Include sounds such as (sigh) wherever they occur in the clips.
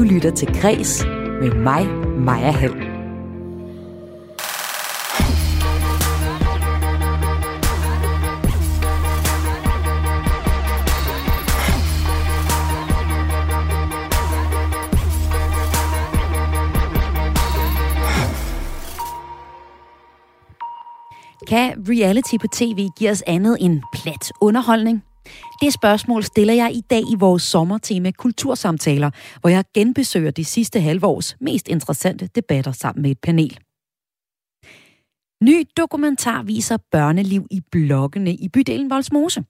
Du lytter til Græs med mig, Maja Hall. Kan reality på tv give os andet end plat underholdning? Det spørgsmål stiller jeg i dag i vores sommertema Kultursamtaler, hvor jeg genbesøger de sidste halvårs mest interessante debatter sammen med et panel. Ny dokumentar viser børneliv i blokkene i bydelen Voldsmose.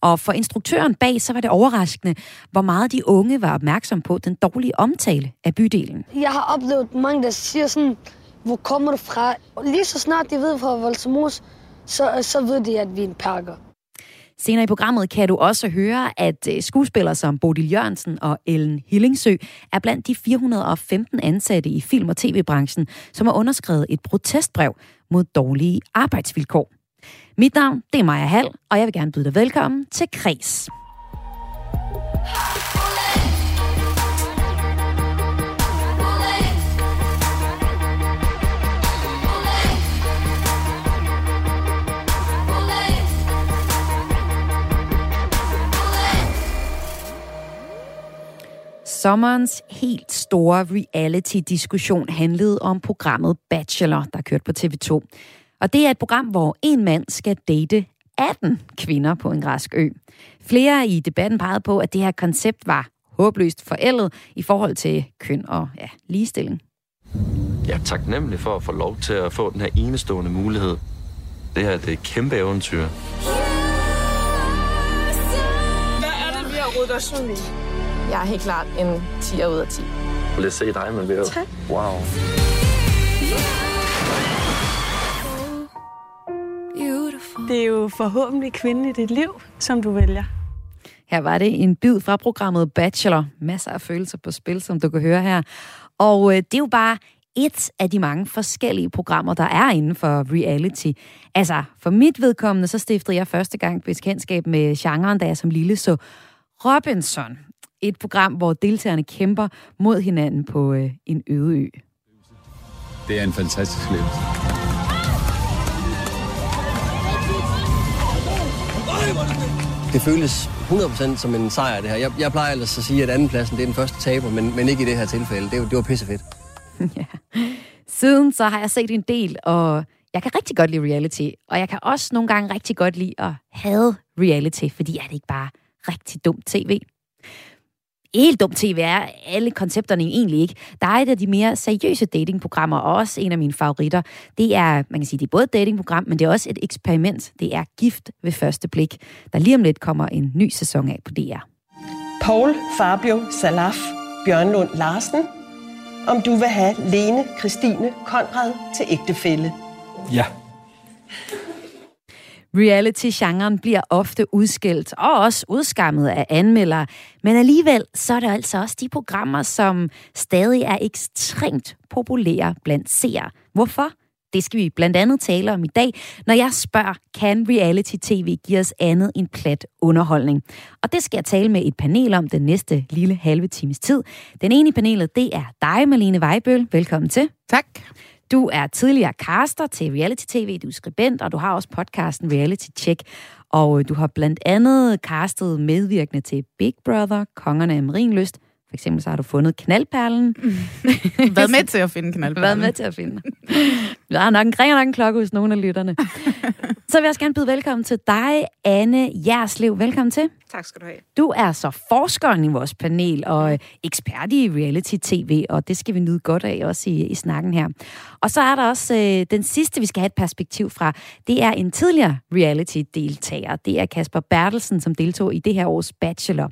Og for instruktøren bag, så var det overraskende, hvor meget de unge var opmærksom på den dårlige omtale af bydelen. Jeg har oplevet mange, der siger sådan, hvor kommer du fra? Og lige så snart de ved fra Voldsmose, så, så ved de, at vi er en perker. Senere i programmet kan du også høre, at øh, skuespillere som Bodil Jørgensen og Ellen Hillingsø er blandt de 415 ansatte i film- og tv-branchen, som har underskrevet et protestbrev mod dårlige arbejdsvilkår. Mit navn det er Maja Hall, og jeg vil gerne byde dig velkommen til Kres. Sommerens helt store reality-diskussion handlede om programmet Bachelor, der kørte på TV2. Og det er et program, hvor en mand skal date 18 kvinder på en græsk ø. Flere i debatten pegede på, at det her koncept var håbløst forældet i forhold til køn og ja, ligestilling. Jeg er taknemmelig for at få lov til at få den her enestående mulighed. Det her det er et kæmpe eventyr. Hvad er det, vi har rodet os ud i? Jeg er helt klart en 10 ud af 10. Lad os se dig, man vil. Tak. Wow. Det er jo forhåbentlig kvinden i dit liv, som du vælger. Her var det en bid fra programmet Bachelor. Masser af følelser på spil, som du kan høre her. Og øh, det er jo bare et af de mange forskellige programmer, der er inden for reality. Altså, for mit vedkommende, så stiftede jeg første gang bekendtskab med genren, da jeg som lille så Robinson. Et program, hvor deltagerne kæmper mod hinanden på øh, en øde ø. Det er en fantastisk oplevelse. Det føles 100% som en sejr, det her. Jeg, jeg plejer ellers at sige, at andenpladsen det er den første taber, men, men ikke i det her tilfælde. Det, var- det var pissefedt. (laughs) ja. Siden så har jeg set en del, og jeg kan rigtig godt lide reality. Og jeg kan også nogle gange rigtig godt lide at have reality, fordi er det ikke bare rigtig dumt tv. Helt dumt tv er alle koncepterne egentlig ikke. Der er et af de mere seriøse datingprogrammer, og også en af mine favoritter. Det er, man kan sige, det er både et datingprogram, men det er også et eksperiment. Det er Gift ved første blik, der lige om lidt kommer en ny sæson af på DR. Paul Fabio Salaf Bjørnlund Larsen, om du vil have Lene Christine Konrad til ægtefælle. Ja. Reality-genren bliver ofte udskilt og også udskammet af anmeldere, men alligevel så er det altså også de programmer, som stadig er ekstremt populære blandt seere. Hvorfor? Det skal vi blandt andet tale om i dag, når jeg spørger, kan reality-tv give os andet end plat underholdning? Og det skal jeg tale med et panel om den næste lille halve times tid. Den ene i panelet, det er dig, Malene Vejbøl. Velkommen til. Tak. Du er tidligere caster til reality-tv, du er skribent, og du har også podcasten Reality Check. Og øh, du har blandt andet castet medvirkende til Big Brother, Kongerne af Marienlyst. For eksempel så har du fundet knaldperlen. (laughs) Været med til at finde knaldperlen. Været med til at finde. Der er nok en, ringer nok en klokke hos nogle af lytterne. (laughs) Så vil jeg også gerne byde velkommen til dig, Anne Jerslev. Velkommen til. Tak skal du have. Du er så forskeren i vores panel og ekspert i reality-tv, og det skal vi nyde godt af også i, i snakken her. Og så er der også øh, den sidste, vi skal have et perspektiv fra. Det er en tidligere reality-deltager. Det er Kasper Bertelsen, som deltog i det her års Bachelor.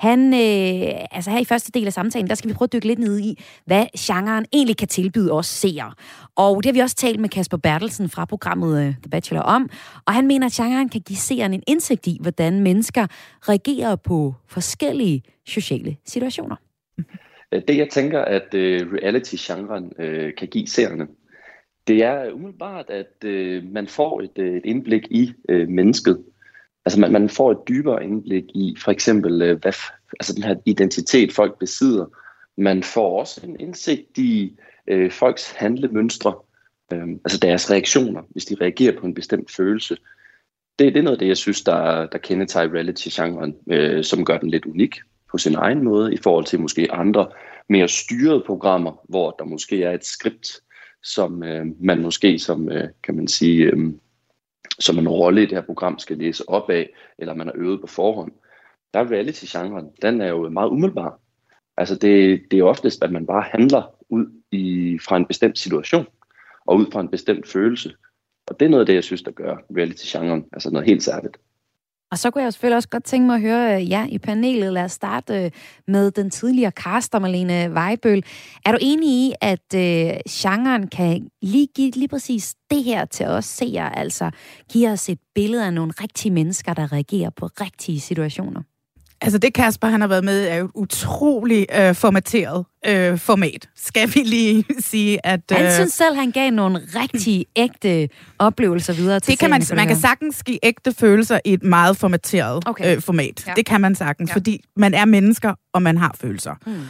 Han, øh, altså her i første del af samtalen, der skal vi prøve at dykke lidt ned i, hvad genren egentlig kan tilbyde os seere. Og det har vi også talt med Kasper Bertelsen fra programmet øh, The Bachelor om, og han mener, at genren kan give seeren en indsigt i, hvordan mennesker reagerer på forskellige sociale situationer. Øh, det, jeg tænker, at øh, reality-genren øh, kan give seerne, det er umiddelbart, at øh, man får et, øh, et indblik i øh, mennesket. Altså man, man får et dybere indblik i for eksempel, øh, hvad, altså den her identitet, folk besidder, Man får også en indsigt i øh, folks handlemønstre, øh, altså deres reaktioner, hvis de reagerer på en bestemt følelse. Det, det er noget af det, jeg synes, der, der kendetegner reality-genren, øh, som gør den lidt unik på sin egen måde, i forhold til måske andre mere styrede programmer, hvor der måske er et skript, som øh, man måske som, øh, kan man sige, øh, som en rolle i det her program skal læse op af, eller man har øvet på forhånd. Der er reality-genren, den er jo meget umiddelbar. Altså det, det er oftest, at man bare handler ud i, fra en bestemt situation, og ud fra en bestemt følelse. Og det er noget af det, jeg synes, der gør reality-genren, altså noget helt særligt. Og så kunne jeg selvfølgelig også godt tænke mig at høre jer ja, i panelet. Lad os starte øh, med den tidligere caster, Malene Vejbøl. Er du enig i, at øh, genren kan lige give lige præcis det her til os seere, altså give os et billede af nogle rigtige mennesker, der reagerer på rigtige situationer? Altså det Kasper, han har været med, er jo et utroligt øh, formateret øh, format. Skal vi lige (laughs) sige, at... Øh, han synes selv, han gav nogle rigtig ægte oplevelser videre til det kan man, man kan sagtens give ægte følelser i et meget formateret okay. øh, format. Ja. Det kan man sagtens, ja. fordi man er mennesker, og man har følelser. Hmm.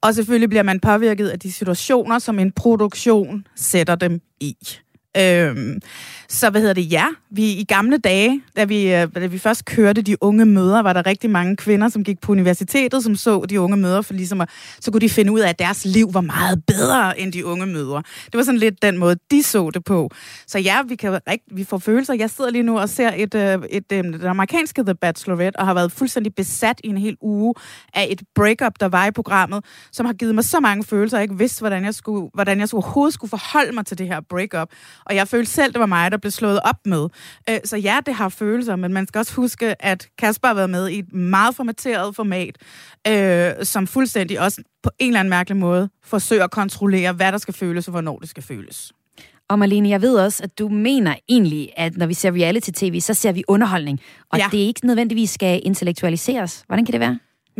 Og selvfølgelig bliver man påvirket af de situationer, som en produktion sætter dem i. Øhm, så hvad hedder det? Ja, vi i gamle dage, da vi, øh, da vi først kørte de unge møder, var der rigtig mange kvinder, som gik på universitetet, som så de unge møder, for ligesom at, så kunne de finde ud af, at deres liv var meget bedre end de unge møder. Det var sådan lidt den måde, de så det på. Så ja, vi, kan, vi får følelser. Jeg sidder lige nu og ser et, øh, et, et, et, det amerikanske The Bachelorette, og har været fuldstændig besat i en hel uge af et breakup, der var i programmet, som har givet mig så mange følelser, jeg ikke vidste, hvordan jeg, skulle, hvordan jeg overhovedet skulle forholde mig til det her breakup. Og jeg følte selv, det var mig, der blev slået op med. Øh, så ja, det har følelser, men man skal også huske, at Kasper har været med i et meget formateret format, øh, som fuldstændig også på en eller anden mærkelig måde forsøger at kontrollere, hvad der skal føles og hvornår det skal føles. Og Marlene, jeg ved også, at du mener egentlig, at når vi ser reality-tv, så ser vi underholdning. Og ja. det ikke nødvendigvis skal intellektualiseres. Hvordan kan det være?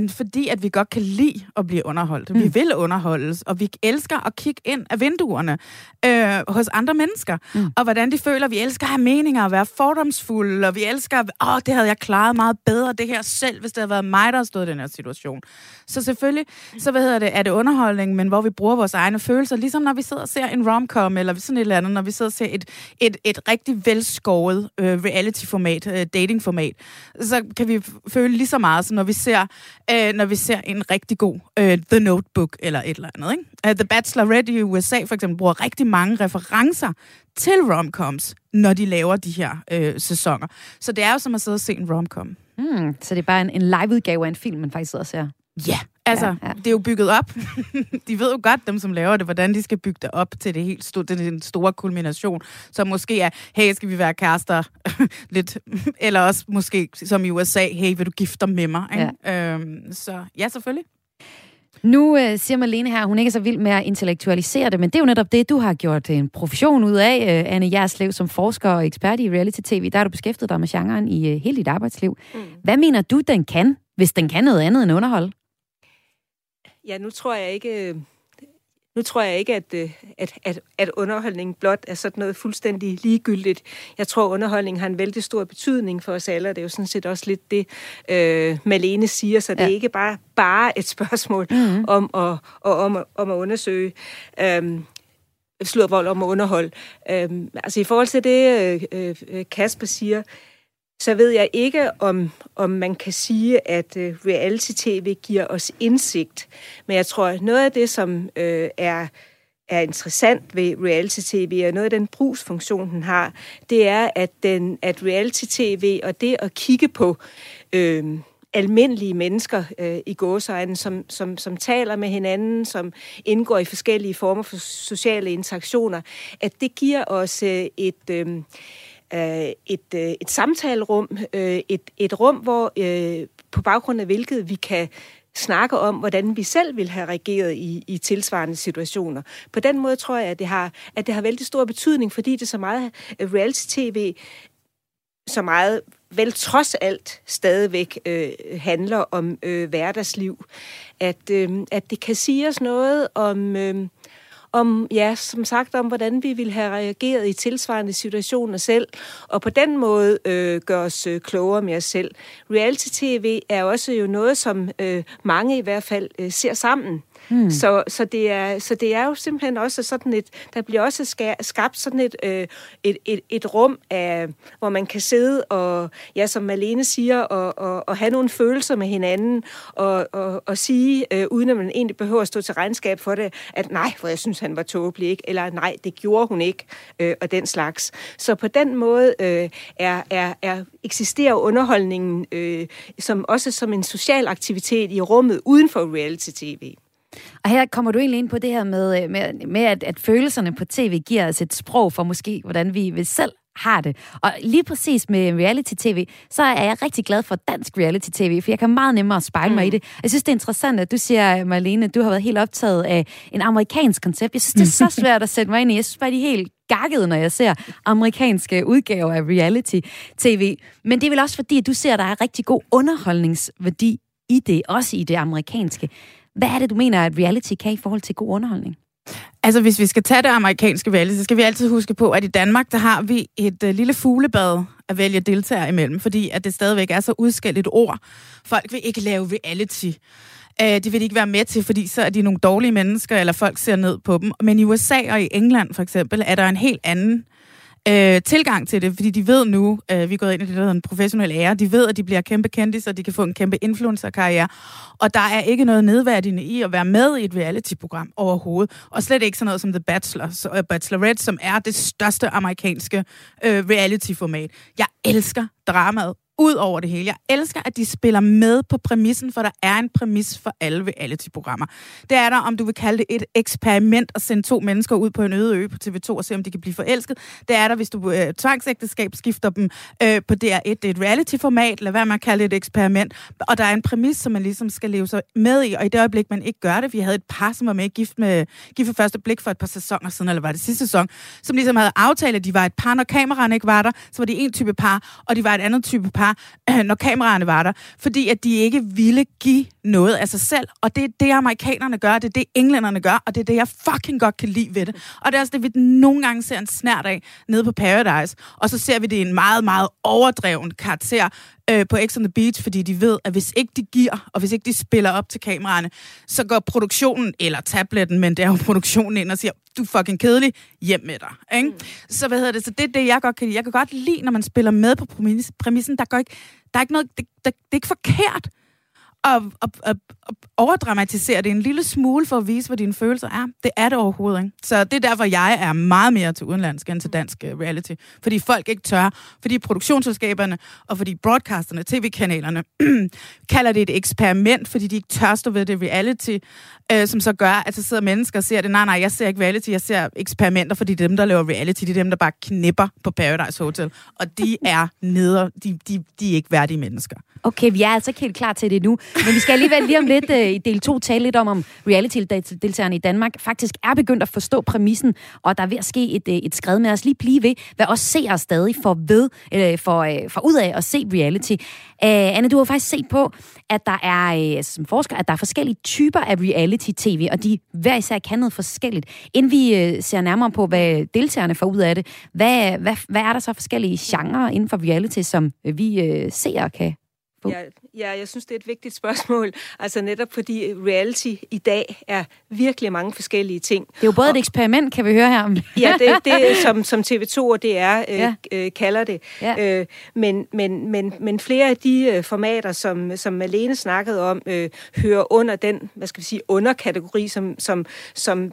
Fordi at vi godt kan lide at blive underholdt. Mm. Vi vil underholdes, og vi elsker at kigge ind af vinduerne øh, hos andre mennesker. Mm. Og hvordan de føler, vi elsker at have meninger og være fordomsfulde, og vi elsker, åh, oh, det havde jeg klaret meget bedre det her selv, hvis det havde været mig, der stod i den her situation. Så selvfølgelig, så hvad hedder det, er det underholdning, men hvor vi bruger vores egne følelser, ligesom når vi sidder og ser en romcom, eller sådan et eller andet, når vi sidder og ser et, et, et rigtig velskåret øh, reality-format, øh, dating-format, så kan vi føle lige så meget, som når vi ser øh, når vi ser en rigtig god øh, The Notebook eller et eller andet. Ikke? Uh, The Bachelorette i USA for eksempel bruger rigtig mange referencer til romcoms, når de laver de her øh, sæsoner. Så det er jo som at sidde og se en romcom. Mm, så det er bare en, en liveudgave af en film, man faktisk sidder og ser? Ja, altså, ja, ja. det er jo bygget op. (laughs) de ved jo godt, dem som laver det, hvordan de skal bygge det op til det helt store, den store kulmination. Så måske er, hey, skal vi være kærester? (laughs) Lidt. Eller også måske, som i USA, hey, vil du gifte dig med mig? Ikke? Ja. Øhm, så ja, selvfølgelig. Nu øh, siger Malene her, at hun ikke er så vild med at intellektualisere det, men det er jo netop det, du har gjort en profession ud af, øh, Anne Jerslev, som forsker og ekspert i reality-tv. Der har du beskæftiget dig med genren i øh, hele dit arbejdsliv. Mm. Hvad mener du, den kan, hvis den kan noget andet end underhold? Ja, nu tror jeg ikke, nu tror jeg ikke, at, at, at, at underholdning blot er sådan noget fuldstændig ligegyldigt. Jeg tror, at underholdning har en vældig stor betydning for os alle, og det er jo sådan set også lidt det, øh, Malene siger, så det ja. er ikke bare, bare et spørgsmål mm-hmm. om, at, og, om, om at undersøge. Øh, slået vold om at underholde. Øhm, altså i forhold til det, øh, øh, Kasper siger, så ved jeg ikke, om, om man kan sige, at øh, reality-tv giver os indsigt. Men jeg tror, at noget af det, som øh, er, er interessant ved reality-tv, og noget af den brugsfunktion, den har, det er, at, den, at reality-tv og det at kigge på øh, almindelige mennesker øh, i gåsøjne, som, som, som taler med hinanden, som indgår i forskellige former for sociale interaktioner, at det giver os øh, et... Øh, øh, et, øh, et samtalerum, øh, et, et rum, hvor øh, på baggrund af hvilket vi kan snakke om, hvordan vi selv vil have reageret i, i tilsvarende situationer. På den måde tror jeg, at det har, at det har vældig stor betydning, fordi det så meget øh, reality-tv, så meget vel trods alt stadigvæk øh, handler om øh, hverdagsliv, at, øh, at det kan sige os noget om, øh, om, ja, som sagt, om hvordan vi ville have reageret i tilsvarende situationer selv, og på den måde øh, gøre os øh, klogere med os selv. Reality-tv er også jo noget, som øh, mange i hvert fald øh, ser sammen. Mm. Så, så, det er, så det er jo simpelthen også sådan et, der bliver også skabt sådan et, øh, et, et, et rum, af, hvor man kan sidde og, ja, som Malene siger, og, og, og have nogle følelser med hinanden, og, og, og sige, øh, uden at man egentlig behøver at stå til regnskab for det, at nej, for jeg synes, han var tåbelig, ikke? eller nej, det gjorde hun ikke, øh, og den slags. Så på den måde øh, er, er, er eksisterer underholdningen øh, som også som en social aktivitet i rummet uden for reality-tv. Og her kommer du egentlig ind på det her med, øh, med, med at, at følelserne på tv giver os et sprog for måske, hvordan vi, vi selv har det. Og lige præcis med reality-tv, så er jeg rigtig glad for dansk reality-tv, for jeg kan meget nemmere spejle mm. mig i mm. det. Jeg synes, det er interessant, at du siger, Marlene, du har været helt optaget af en amerikansk koncept. Jeg synes, det er så (laughs) svært at sætte mig ind i. Jeg synes bare, de er helt gakket, når jeg ser amerikanske udgaver af reality-tv. Men det er vel også fordi, at du ser, at der er rigtig god underholdningsværdi i det, også i det amerikanske. Hvad er det, du mener, at reality kan i forhold til god underholdning? Altså, hvis vi skal tage det amerikanske valg, så skal vi altid huske på, at i Danmark, der har vi et uh, lille fuglebad at vælge deltagere imellem, fordi at det stadigvæk er så udskældt ord. Folk vil ikke lave reality. Uh, de vil ikke være med til, fordi så er de nogle dårlige mennesker, eller folk ser ned på dem. Men i USA og i England for eksempel, er der en helt anden øh, øh, tilgang til det, fordi de ved nu, øh, vi er gået ind i det, der hedder en professionel ære, de ved, at de bliver kæmpe kendte, så de kan få en kæmpe influencer-karriere, og der er ikke noget nedværdigende i at være med i et reality-program overhovedet, og slet ikke sådan noget som The Bachelor, så, uh, Bachelorette, som er det største amerikanske øh, reality-format. Jeg elsker dramaet ud over det hele. Jeg elsker, at de spiller med på præmissen, for der er en præmis for alle reality-programmer. Det er der, om du vil kalde det et eksperiment at sende to mennesker ud på en øde ø på TV2 og se, om de kan blive forelsket. Det er der, hvis du øh, tvangsægteskab skifter dem øh, på DR1. Det er et reality-format, lad være med at kalde det et eksperiment. Og der er en præmis, som man ligesom skal leve sig med i, og i det øjeblik, man ikke gør det, vi havde et par, som var med gift med gift for første blik for et par sæsoner siden, eller var det sidste sæson, som ligesom havde aftalt, at de var et par, når kameraerne ikke var der, så var de en type par, og de var et andet type par, var, (clears throat) når kameraerne var der, fordi at de ikke ville give noget af sig selv. Og det er det, amerikanerne gør, det er det, englænderne gør, og det er det, jeg fucking godt kan lide ved det. Og det er også det, vi nogle gange ser en snært af nede på Paradise, og så ser vi det i en meget, meget overdreven karakter, øh, på X on the Beach, fordi de ved, at hvis ikke de giver, og hvis ikke de spiller op til kameraerne, så går produktionen, eller tabletten, men det er jo produktionen ind og siger, du er fucking kedelig, hjem med dig. Ikke? Mm. Så hvad hedder det? Så det er det, jeg godt kan lide. Jeg kan godt lide, når man spiller med på præmissen. Der, går ikke, der er ikke noget, det, der, det er ikke forkert at, at, at, overdramatisere det en lille smule for at vise, hvad dine følelser er. Det er det overhovedet ikke. Så det er derfor, jeg er meget mere til udenlandsk end til dansk uh, reality. Fordi folk ikke tør. Fordi produktionsselskaberne og fordi broadcasterne, tv-kanalerne, (clears throat) kalder det et eksperiment, fordi de ikke tør stå ved det reality, uh, som så gør, at så sidder mennesker og ser det. Nej, nej, jeg ser ikke reality, jeg ser eksperimenter, fordi dem, der laver reality, det er dem, der bare knipper på Paradise Hotel. Og de (laughs) er neder, de, de, de er ikke værdige mennesker. Okay, vi er altså ikke helt klar til det nu. Men vi skal alligevel lige om (laughs) lidt uh, i del 2 tale lidt om, om reality-deltagerne i Danmark faktisk er begyndt at forstå præmissen, og der er ved at ske et, øh, et skred med os. Lige blive ved, hvad os seere stadig får ved, øh, for, øh, for ud af at se reality. Øh, Anne, du har faktisk set på, at der er, øh, som forsker, at der er forskellige typer af reality-tv, og de hver især kan noget forskelligt. Inden vi øh, ser nærmere på, hvad deltagerne får ud af det, hvad, hvad, hvad er der så forskellige genrer inden for reality, som vi øh, seere kan på? Ja, ja, jeg synes, det er et vigtigt spørgsmål. (laughs) Altså netop fordi reality i dag er virkelig mange forskellige ting. Det er jo både og, et eksperiment, kan vi høre her. ja, det, (laughs) det som, som TV2 og DR øh, ja. øh, kalder det. Ja. Øh, men, men, men, men flere af de øh, formater, som, som Malene snakkede om, øh, hører under den, hvad skal vi sige, underkategori, som, som, som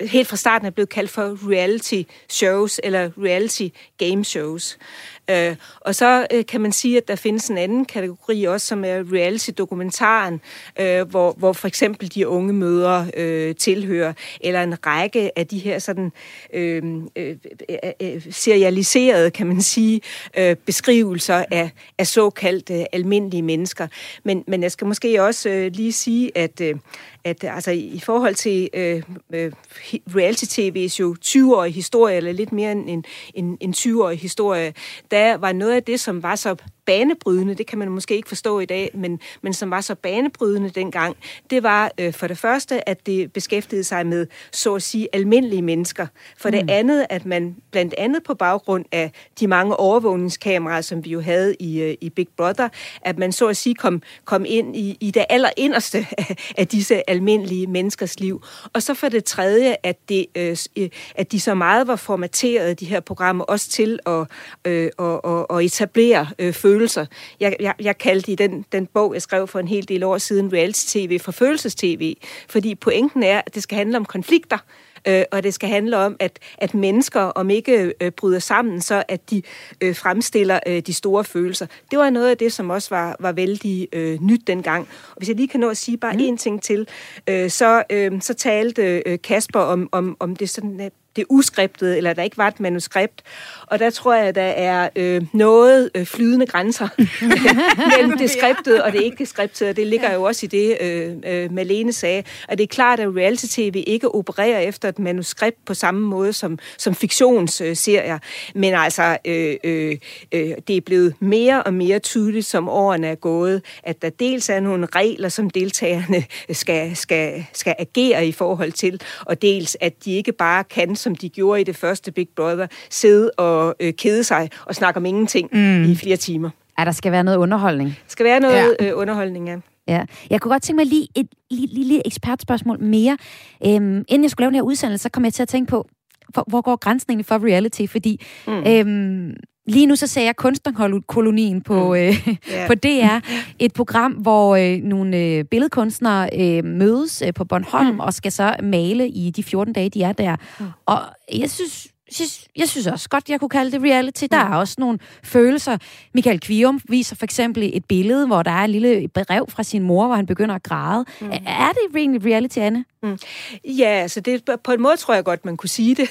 helt fra starten er blevet kaldt for reality shows eller reality game shows. Øh, og så øh, kan man sige, at der findes en anden kategori også, som er reality-dokumentaren, øh, hvor, hvor for eksempel de unge møder øh, tilhører, eller en række af de her sådan øh, øh, øh, øh serialiserede, kan man sige, øh, beskrivelser af, af såkaldt øh, almindelige mennesker. Men, men jeg skal måske også øh, lige sige, at øh, at altså, i forhold til øh, øh, reality-tv's jo 20-årige historie, eller lidt mere end en, en, en 20-årig historie, der var noget af det, som var så banebrydende, det kan man måske ikke forstå i dag, men, men som var så banebrydende dengang, det var øh, for det første, at det beskæftigede sig med, så at sige, almindelige mennesker. For mm. det andet, at man blandt andet på baggrund af de mange overvågningskameraer, som vi jo havde i, øh, i Big Brother, at man så at sige kom, kom ind i, i det allerinderste af, (laughs) af disse almindelige menneskers liv. Og så for det tredje, at, det, øh, at de så meget var formateret, de her programmer, også til at, øh, at, at, at etablere øh, følelser. Jeg, jeg, jeg kaldte i den, den bog, jeg skrev for en hel del år siden, reality-tv for følelses-tv, fordi pointen er, at det skal handle om konflikter, øh, og det skal handle om, at, at mennesker, om ikke øh, bryder sammen, så at de øh, fremstiller øh, de store følelser. Det var noget af det, som også var, var vældig øh, nyt dengang. Og hvis jeg lige kan nå at sige bare mm. én ting til, øh, så, øh, så talte øh, Kasper om, om, om det sådan det uskriptede, eller der ikke var et manuskript. Og der tror jeg, der er øh, noget øh, flydende grænser (laughs) mellem det skriptede og det ikke skriptede. Det ligger jo også i det, øh, øh, Malene sagde. Og det er klart, at reality-tv ikke opererer efter et manuskript på samme måde som, som fiktionsserier. Men altså, øh, øh, øh, det er blevet mere og mere tydeligt, som årene er gået, at der dels er nogle regler, som deltagerne skal, skal, skal agere i forhold til, og dels at de ikke bare kan som de gjorde i det første Big Brother, sidde og øh, kede sig og snakke om ingenting mm. i flere timer. Ja, der skal være noget underholdning. Der skal være noget ja. øh, underholdning, ja. Ja. Jeg kunne godt tænke mig lige et lille, lille ekspertspørgsmål mere. Øhm, inden jeg skulle lave den her udsendelse, så kom jeg til at tænke på, hvor, hvor går grænsen egentlig for reality? Fordi mm. øhm, Lige nu så ser jeg Kunstnerkolonien på, mm. øh, yeah. på DR. Et program, hvor øh, nogle øh, billedkunstnere øh, mødes øh, på Bornholm mm. og skal så male i de 14 dage, de er der. Mm. Og jeg synes, synes, jeg synes også godt, jeg kunne kalde det reality. Der mm. er også nogle følelser. Michael Kvium viser for eksempel et billede, hvor der er et lille brev fra sin mor, hvor han begynder at græde. Mm. Er det egentlig reality, Anne? Mm. Ja, altså det, på en måde tror jeg godt, man kunne sige det.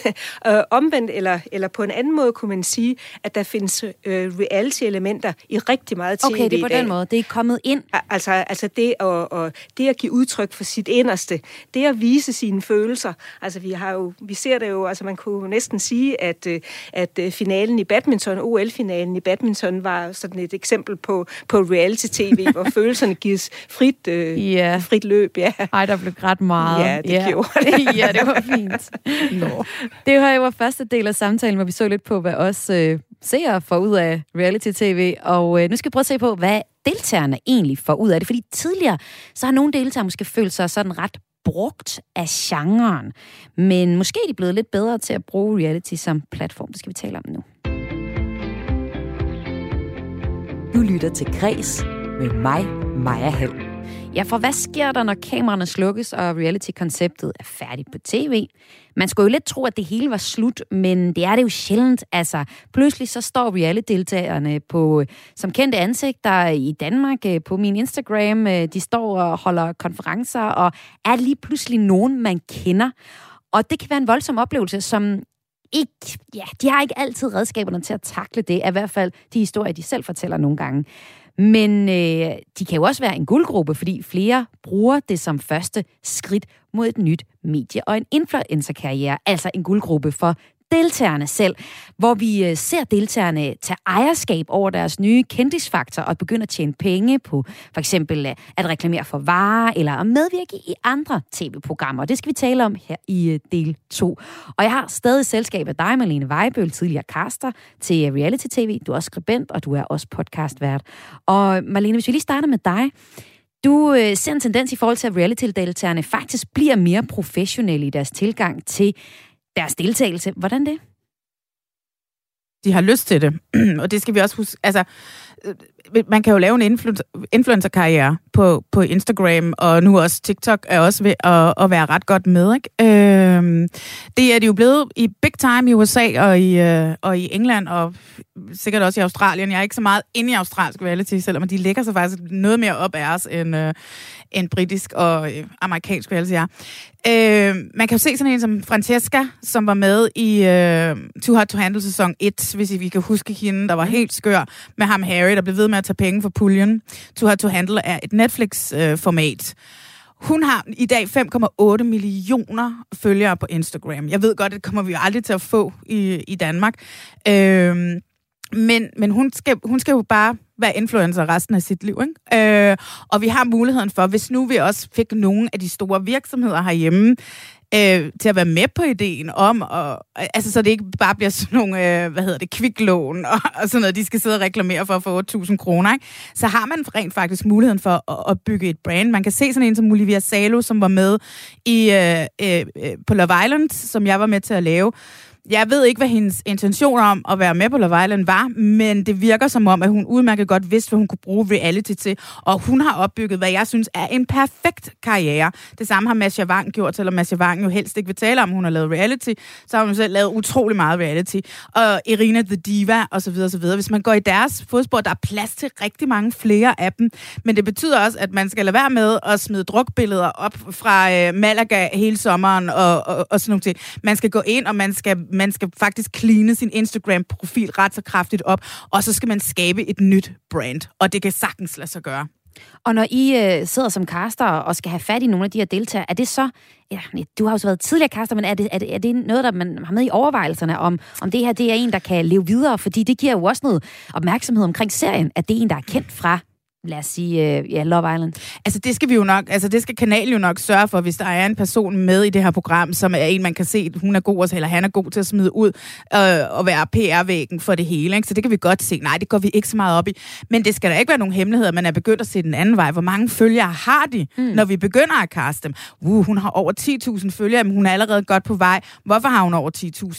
Uh, (laughs) omvendt, eller, eller på en anden måde kunne man sige, at der findes uh, reality-elementer i rigtig meget tv Okay, det er på den måde. Det er kommet ind. Altså, altså det, at, og, det at give udtryk for sit inderste, det at vise sine følelser. Altså vi har jo, vi ser det jo, altså man kunne næsten sige, at, øh, at finalen i badminton, OL-finalen i badminton, var sådan et eksempel på, på reality-tv, hvor (laughs) følelserne gives frit, uh, yeah. frit løb. Ja. Ej, der blev ret meget Ja, det ja. gjorde (laughs) det. ja, det var fint. Nå. Det var jo første del af samtalen, hvor vi så lidt på, hvad os øh, seere får ud af reality-tv. Og øh, nu skal vi prøve at se på, hvad deltagerne egentlig får ud af det. Fordi tidligere, så har nogle deltagere måske følt sig sådan ret brugt af genren. Men måske er de blevet lidt bedre til at bruge reality som platform. Det skal vi tale om nu. Du lytter til Græs med mig, Maja Hall. Ja, for hvad sker der, når kameraerne slukkes, og reality-konceptet er færdigt på tv? Man skulle jo lidt tro, at det hele var slut, men det er det jo sjældent. Altså, pludselig så står reality-deltagerne på, øh, som kendte ansigter i Danmark øh, på min Instagram. Øh, de står og holder konferencer, og er lige pludselig nogen, man kender. Og det kan være en voldsom oplevelse, som ikke, ja, de har ikke altid redskaberne til at takle det, i hvert fald de historier, de selv fortæller nogle gange. Men øh, de kan jo også være en guldgruppe, fordi flere bruger det som første skridt mod et nyt medie- og en influencerkarriere, altså en guldgruppe for deltagerne selv, hvor vi øh, ser deltagerne tage ejerskab over deres nye kendisfaktor og begynde at tjene penge på for eksempel øh, at reklamere for varer eller at medvirke i andre tv-programmer. Det skal vi tale om her i øh, del 2. Og jeg har stadig selskab af dig, Malene Vejbøl, tidligere caster til reality tv. Du er også skribent, og du er også podcastvært. Og Malene, hvis vi lige starter med dig. Du øh, ser en tendens i forhold til, at reality-deltagerne faktisk bliver mere professionelle i deres tilgang til deres deltagelse. Hvordan det? De har lyst til det, (clears throat) og det skal vi også huske. Altså, øh, øh, man kan jo lave en influencer-karriere på, på Instagram, og nu også TikTok er også ved at, at være ret godt med. Ikke? Øhm, det er de jo blevet i big time i USA og i, øh, og i England, og sikkert også i Australien. Jeg er ikke så meget inde i australsk reality, selvom de lægger sig faktisk noget mere op af os, end, øh, end britisk og øh, amerikansk reality er. Øh, man kan jo se sådan en som Francesca, som var med i øh, Too Hot to Handle sæson 1, hvis I vi kan huske hende, der var helt skør med ham Harry, der blev ved med at tage penge for puljen. Too Hot to Handle er et Netflix-format. Hun har i dag 5,8 millioner følgere på Instagram. Jeg ved godt, det kommer vi jo aldrig til at få i, i Danmark. Øh, men men hun, skal, hun skal jo bare være influencer resten af sit liv. Ikke? Øh, og vi har muligheden for, hvis nu vi også fik nogle af de store virksomheder herhjemme, øh, til at være med på ideen om, og, altså så det ikke bare bliver sådan nogle, øh, hvad hedder det, kviklån og, og sådan noget, de skal sidde og reklamere for at få 8.000 kroner, ikke? så har man rent faktisk muligheden for at, at bygge et brand. Man kan se sådan en som Olivia Salo, som var med i øh, øh, øh, på Love Island, som jeg var med til at lave, jeg ved ikke, hvad hendes intention om at være med på Love Island var, men det virker som om, at hun udmærket godt vidste, hvad hun kunne bruge reality til. Og hun har opbygget, hvad jeg synes er en perfekt karriere. Det samme har Masha Wang gjort, selvom Masha Wang jo helst ikke vil tale om, hun har lavet reality. Så har hun selv lavet utrolig meget reality. Og Irina The Diva osv. osv. Hvis man går i deres fodspor, der er plads til rigtig mange flere af dem. Men det betyder også, at man skal lade være med at smide drukbilleder op fra øh, Malaga hele sommeren og, og, og sådan nogle ting. Man skal gå ind, og man skal man skal faktisk cleane sin Instagram-profil ret så kraftigt op, og så skal man skabe et nyt brand, og det kan sagtens lade sig gøre. Og når I øh, sidder som caster og skal have fat i nogle af de her deltagere, er det så, ja, du har jo så været tidligere caster, men er det, er det, er det noget, der man har med i overvejelserne om, om det her det er en, der kan leve videre? Fordi det giver jo også noget opmærksomhed omkring serien, at det er en, der er kendt fra lad os sige, uh, ja, Love Island? Altså, det skal vi jo nok, altså, det skal kanalen jo nok sørge for, hvis der er en person med i det her program, som er en, man kan se, hun er god, eller han er god til at smide ud øh, og være PR-væggen for det hele. Ikke? Så det kan vi godt se. Nej, det går vi ikke så meget op i. Men det skal da ikke være nogen hemmelighed, at man er begyndt at se den anden vej. Hvor mange følgere har de, mm. når vi begynder at kaste dem? Uh, hun har over 10.000 følgere, men hun er allerede godt på vej. Hvorfor har hun over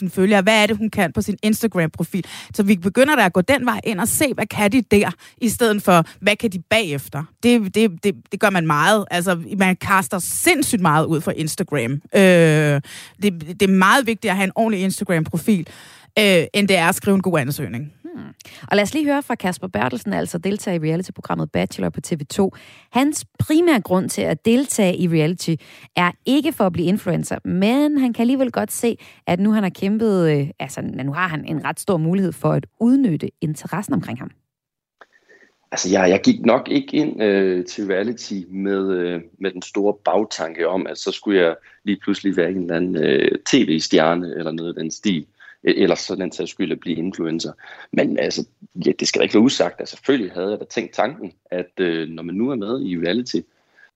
10.000 følgere? Hvad er det, hun kan på sin Instagram-profil? Så vi begynder da at gå den vej ind og se, hvad kan de der, i stedet for, hvad kan de bagefter. Det, det, det, det gør man meget. Altså, man kaster sindssygt meget ud fra Instagram. Øh, det, det er meget vigtigt at have en ordentlig Instagram-profil, øh, end det er at skrive en god ansøgning. Hmm. Og lad os lige høre fra Kasper Bertelsen, altså deltager i reality-programmet Bachelor på TV2. Hans primære grund til at deltage i reality er ikke for at blive influencer, men han kan alligevel godt se, at nu han har kæmpet, øh, altså nu har han en ret stor mulighed for at udnytte interessen omkring ham. Altså, jeg, jeg gik nok ikke ind øh, til reality med, øh, med den store bagtanke om, at så skulle jeg lige pludselig være en eller anden øh, tv-stjerne eller noget af den stil. E, eller så den til skyld at blive influencer. Men altså, ja, det skal da ikke være usagt. Altså, selvfølgelig havde jeg da tænkt tanken, at øh, når man nu er med i reality,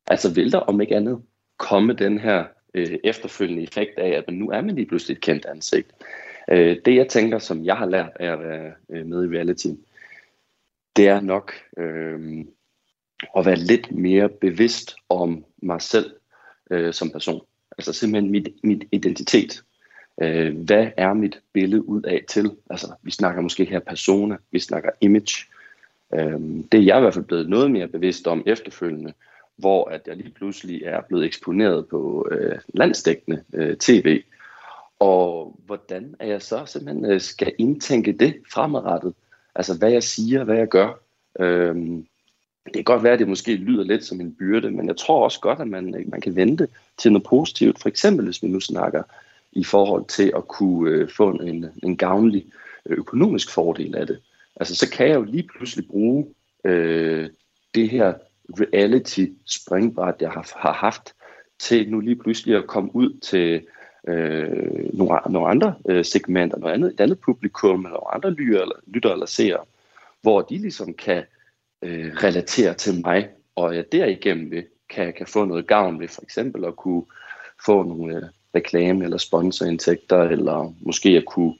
altså vil der om ikke andet komme den her øh, efterfølgende effekt af, at man nu er man lige pludselig et kendt ansigt. Øh, det jeg tænker, som jeg har lært af at være øh, med i reality, det er nok øh, at være lidt mere bevidst om mig selv øh, som person. Altså simpelthen mit, mit identitet. Øh, hvad er mit billede ud af til? Altså, vi snakker måske her persona, vi snakker image. Øh, det er jeg i hvert fald blevet noget mere bevidst om efterfølgende, hvor at jeg lige pludselig er blevet eksponeret på øh, landsdækkende øh, tv. Og hvordan er jeg så simpelthen øh, skal indtænke det fremadrettet? Altså hvad jeg siger, hvad jeg gør. Øhm, det kan godt være, at det måske lyder lidt som en byrde, men jeg tror også godt, at man, øh, man kan vente til noget positivt. For eksempel, hvis vi nu snakker i forhold til at kunne øh, få en, en gavnlig øh, økonomisk fordel af det. Altså, så kan jeg jo lige pludselig bruge øh, det her reality-springbræt, jeg har, har haft, til nu lige pludselig at komme ud til øh, nogle, nogle andre øh, segmenter, noget andet, et andet publikum, eller nogle andre lytter eller, lytter eller seere, hvor de ligesom kan øh, relatere til mig, og jeg derigennem vil, kan, kan få noget gavn ved for eksempel at kunne få nogle øh, reklame- eller sponsorindtægter, eller måske at kunne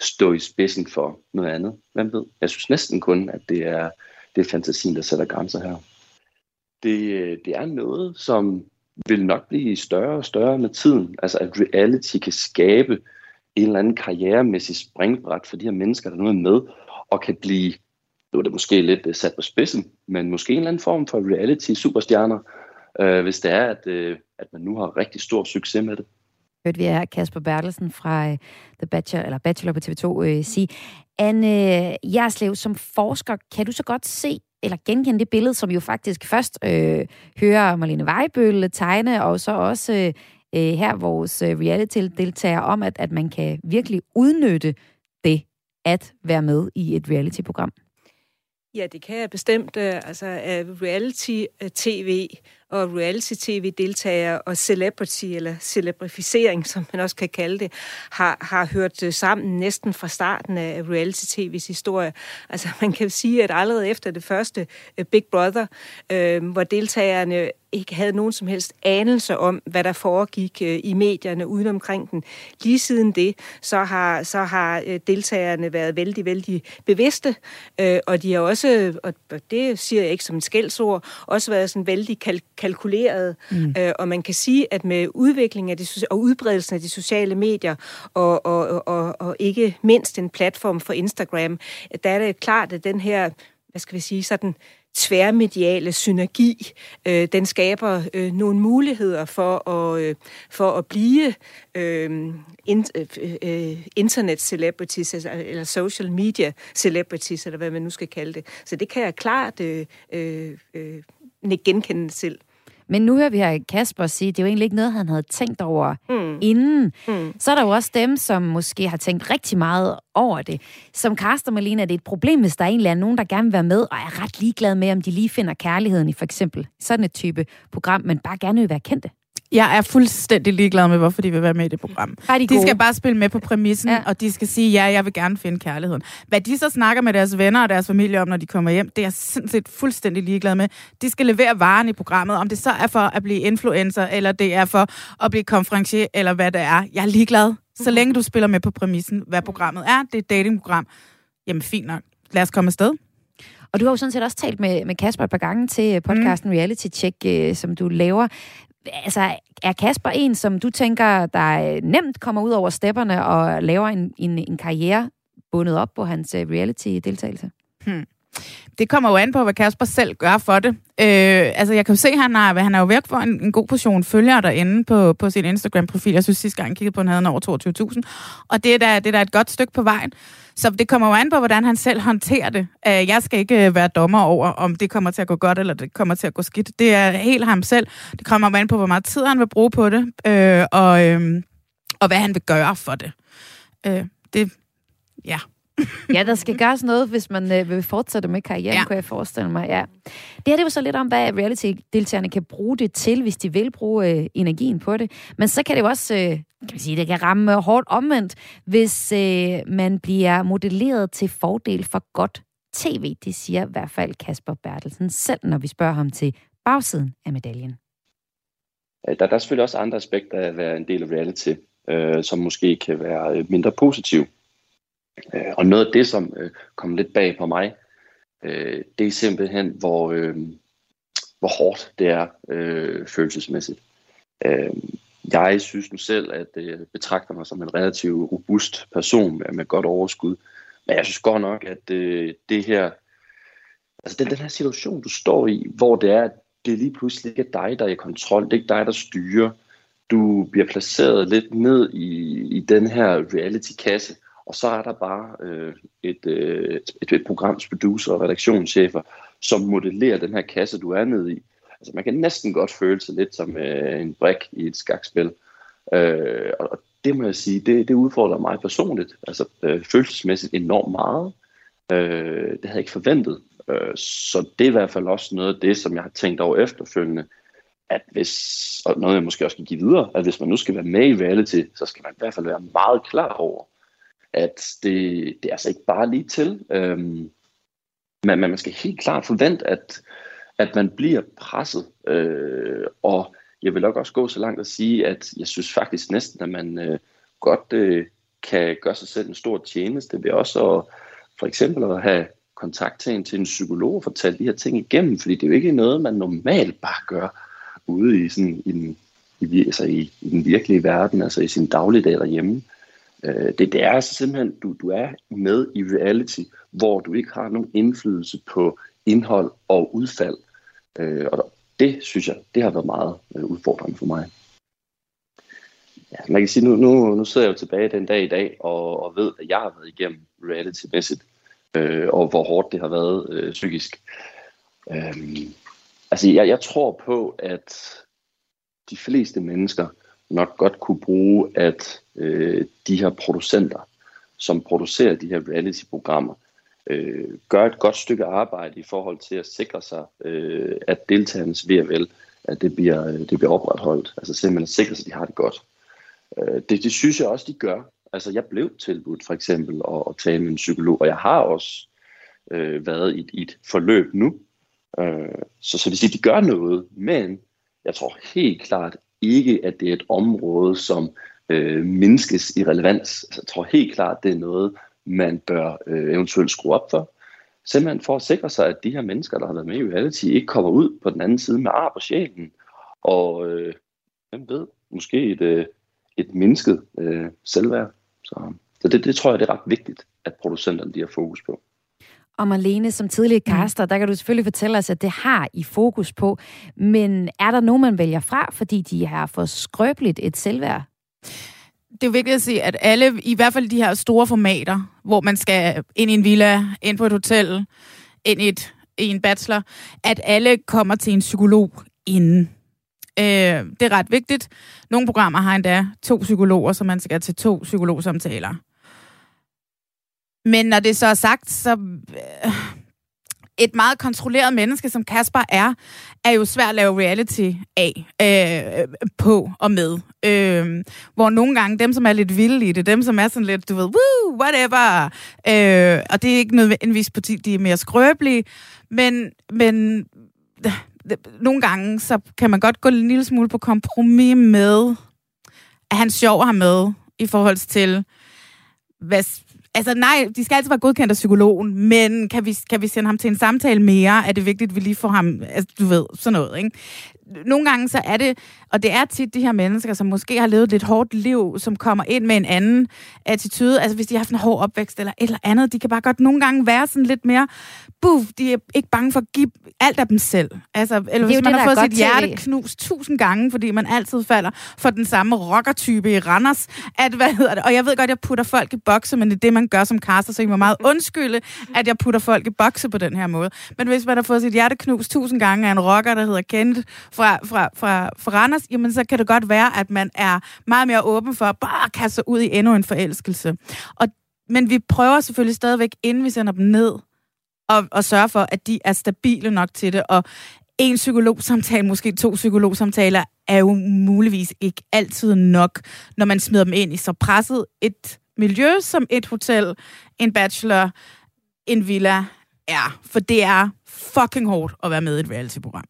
stå i spidsen for noget andet. Hvem ved? Jeg synes næsten kun, at det er, det er fantasien, der sætter grænser her. Det, øh, det er noget, som vil nok blive større og større med tiden. Altså at reality kan skabe en eller anden karrieremæssig springbræt for de her mennesker, der nu er med, og kan blive, nu er det måske lidt øh, sat på spidsen, men måske en eller anden form for reality-superstjerner, øh, hvis det er, at, øh, at man nu har rigtig stor succes med det. Hørte vi er Kasper Bertelsen fra øh, The Bachelor, eller Bachelor på TV2 øh, sige. Anne øh, Jerslev, som forsker, kan du så godt se eller genkende det billede, som jo faktisk først øh, hører Marlene Weibøl tegne, og så også øh, øh her vores øh, reality-deltager om, at, at man kan virkelig udnytte det at være med i et reality-program. Ja, det kan jeg bestemt. Øh, altså, reality-tv og reality-tv-deltagere og celebrity, eller celebrificering, som man også kan kalde det, har, har hørt øh, sammen næsten fra starten af reality-tv's historie. Altså (laughs) man kan sige, at allerede efter det første øh, Big Brother, øh, hvor deltagerne ikke havde nogen som helst anelse om, hvad der foregik øh, i medierne uden omkring den. Lige siden det, så har, så har øh, deltagerne været vældig, vældig bevidste, øh, og de har også, og det siger jeg ikke som en skældsord, også været sådan vældig kalk- kalkuleret. Mm. Og man kan sige, at med udviklingen af de, og udbredelsen af de sociale medier, og, og, og, og ikke mindst en platform for Instagram, der er det klart, at den her, hvad skal vi sige, sådan tværmediale synergi, øh, den skaber øh, nogle muligheder for at, øh, for at blive øh, in, øh, øh, internet celebrities, altså, eller social media celebrities, eller hvad man nu skal kalde det. Så det kan jeg klart øh, øh, øh, genkende til. Men nu hører vi her Kasper sige, at det er jo egentlig ikke noget, han havde tænkt over mm. inden. Mm. Så er der jo også dem, som måske har tænkt rigtig meget over det. Som Karsten Malene, er det et problem, hvis der egentlig er nogen, der gerne vil være med, og er ret ligeglad med, om de lige finder kærligheden i for eksempel sådan et type program, men bare gerne vil være kendte. Jeg er fuldstændig ligeglad med, hvorfor de vil være med i det program. Bare de, de skal bare spille med på præmissen, ja. og de skal sige, ja, jeg vil gerne finde kærligheden. Hvad de så snakker med deres venner og deres familie om, når de kommer hjem, det er jeg sindssygt fuldstændig ligeglad med. De skal levere varen i programmet, om det så er for at blive influencer, eller det er for at blive konferencier, eller hvad det er. Jeg er ligeglad. Så mhm. længe du spiller med på præmissen, hvad programmet er, det er et datingprogram, jamen fint nok. Lad os komme afsted. Og du har jo sådan set også talt med, med Kasper et par gange til podcasten mm. Reality Check, øh, som du laver altså, er Kasper en, som du tænker, der øh, nemt kommer ud over stepperne og laver en, en, en karriere bundet op på hans øh, reality-deltagelse? Hmm. Det kommer jo an på, hvad Kasper selv gør for det. Øh, altså, jeg kan jo se, at han, har, han er jo væk for en, en god portion følgere derinde på, på sin Instagram-profil. Jeg synes, sidste gang jeg kiggede på, at han havde over 22.000. Og det er, da, det er da et godt stykke på vejen. Så det kommer jo an på, hvordan han selv håndterer det. Øh, jeg skal ikke øh, være dommer over, om det kommer til at gå godt, eller det kommer til at gå skidt. Det er helt ham selv. Det kommer jo an på, hvor meget tid han vil bruge på det, øh, og, øh, og hvad han vil gøre for det. Øh, det, ja ja, der skal gøres noget, hvis man øh, vil fortsætte med karrieren, ja. kunne jeg forestille mig. Ja. Det her det var så lidt om, hvad reality-deltagerne kan bruge det til, hvis de vil bruge øh, energien på det. Men så kan det jo også, øh, kan man sige, det kan ramme hårdt omvendt, hvis øh, man bliver modelleret til fordel for godt tv. Det siger i hvert fald Kasper Bertelsen selv, når vi spørger ham til bagsiden af medaljen. Der, der er selvfølgelig også andre aspekter af at være en del af reality, øh, som måske kan være øh, mindre positive. Øh, og noget af det, som øh, kom lidt bag på mig, øh, det er simpelthen, hvor, øh, hvor hårdt det er øh, følelsesmæssigt. Øh, jeg synes nu selv, at øh, jeg betragter mig som en relativt robust person med, med godt overskud. Men jeg synes godt nok, at øh, det her, altså den, den her situation, du står i, hvor det er, at det lige pludselig ikke er dig, der er i kontrol, det er ikke dig, der styrer. Du bliver placeret lidt ned i, i den her reality-kasse, og så er der bare øh, et, øh, et, et programs producer og redaktionschefer, som modellerer den her kasse, du er nede i. Altså man kan næsten godt føle sig lidt som øh, en brik i et skakspil. Øh, og det må jeg sige, det, det udfordrer mig personligt, altså øh, følelsesmæssigt enormt meget. Øh, det havde jeg ikke forventet. Øh, så det er i hvert fald også noget af det, som jeg har tænkt over efterfølgende, at hvis, og noget jeg måske også kan give videre, at hvis man nu skal være med i reality, så skal man i hvert fald være meget klar over, at det, det er altså ikke bare lige til. Øhm, men man skal helt klart forvente, at, at man bliver presset. Øh, og jeg vil nok også gå så langt at sige, at jeg synes faktisk næsten, at man øh, godt øh, kan gøre sig selv en stor tjeneste ved også at, for eksempel at have kontakt til en, til en psykolog og fortælle de her ting igennem, fordi det er jo ikke noget, man normalt bare gør ude i, sådan, i, den, i, altså i, i den virkelige verden, altså i sin dagligdag derhjemme. Øh, det, det er altså simpelthen, du, du er med i reality, hvor du ikke har nogen indflydelse på indhold og udfald. Øh, og det synes jeg, det har været meget øh, udfordrende for mig. Ja, man kan sige, nu, nu, nu sidder jeg jo tilbage den dag i dag, og, og ved, at jeg har været igennem reality-mæssigt, øh, og hvor hårdt det har været øh, psykisk. Øh, altså, jeg, jeg tror på, at de fleste mennesker nok godt kunne bruge, at øh, de her producenter, som producerer de her reality-programmer, øh, gør et godt stykke arbejde i forhold til at sikre sig, øh, at deltagernes ved vel at det bliver, øh, det bliver opretholdt. Altså simpelthen at sikre sig, at de har det godt. Øh, det, det synes jeg også, de gør. Altså jeg blev tilbudt for eksempel at, at tale med en psykolog, og jeg har også øh, været i, i et forløb nu. Øh, så, så vil sige, de gør noget, men jeg tror helt klart ikke, at det er et område, som øh, mindskes i relevans. Altså, jeg tror helt klart, det er noget, man bør øh, eventuelt skrue op for. Simpelthen for at sikre sig, at de her mennesker, der har været med i reality, ikke kommer ud på den anden side med ar på sjælen. Og øh, hvem ved, måske et, øh, et mindsket øh, selvværd. Så, så det, det tror jeg, det er ret vigtigt, at producenterne de har fokus på. Og Marlene, som tidligere kaster, der kan du selvfølgelig fortælle os, at det har I fokus på. Men er der nogen, man vælger fra, fordi de har for skrøbeligt et selvværd? det er jo vigtigt at sige, at alle, i hvert fald de her store formater, hvor man skal ind i en villa, ind på et hotel, ind i, et, i en bachelor, at alle kommer til en psykolog inden. Øh, det er ret vigtigt. Nogle programmer har endda to psykologer, så man skal til to psykologsamtaler. Men når det så er sagt, så... Øh, et meget kontrolleret menneske, som Kasper er, er jo svært at lave reality af, øh, på og med. Øh, hvor nogle gange, dem som er lidt vilde i det, dem som er sådan lidt, du ved, woo, whatever, øh, og det er ikke nødvendigvis fordi de er mere skrøbelige, men, men øh, nogle gange, så kan man godt gå en lille smule på kompromis med, at han sjov har med, i forhold til, hvad, Altså nej, de skal altid være godkendt af psykologen, men kan vi, kan vi sende ham til en samtale mere? Er det vigtigt, at vi lige får ham, altså du ved, sådan noget, ikke? Nogle gange så er det, og det er tit de her mennesker, som måske har levet et lidt hårdt liv, som kommer ind med en anden attitude. Altså hvis de har haft en hård opvækst eller et eller andet, de kan bare godt nogle gange være sådan lidt mere, buff, de er ikke bange for at give alt af dem selv. Altså, eller hvis man det, har fået sit hjerte TV. knust tusind gange, fordi man altid falder for den samme rockertype i Randers. At, hvad hedder det? Og jeg ved godt, jeg putter folk i bokse, men det er det, man gør som kaster, så I må meget undskylde, at jeg putter folk i bokse på den her måde. Men hvis man har fået sit hjerte knust tusind gange af en rocker, der hedder Kent fra, fra, fra, fra Randers, jamen så kan det godt være, at man er meget mere åben for at bare kaste sig ud i endnu en forelskelse. Og, men vi prøver selvfølgelig stadigvæk, inden vi sender dem ned, og, og sørge for, at de er stabile nok til det. Og en psykologsamtale, måske to psykologsamtaler, er jo muligvis ikke altid nok, når man smider dem ind i så presset et miljø som et hotel, en bachelor, en villa er. For det er fucking hårdt at være med i et reality-program.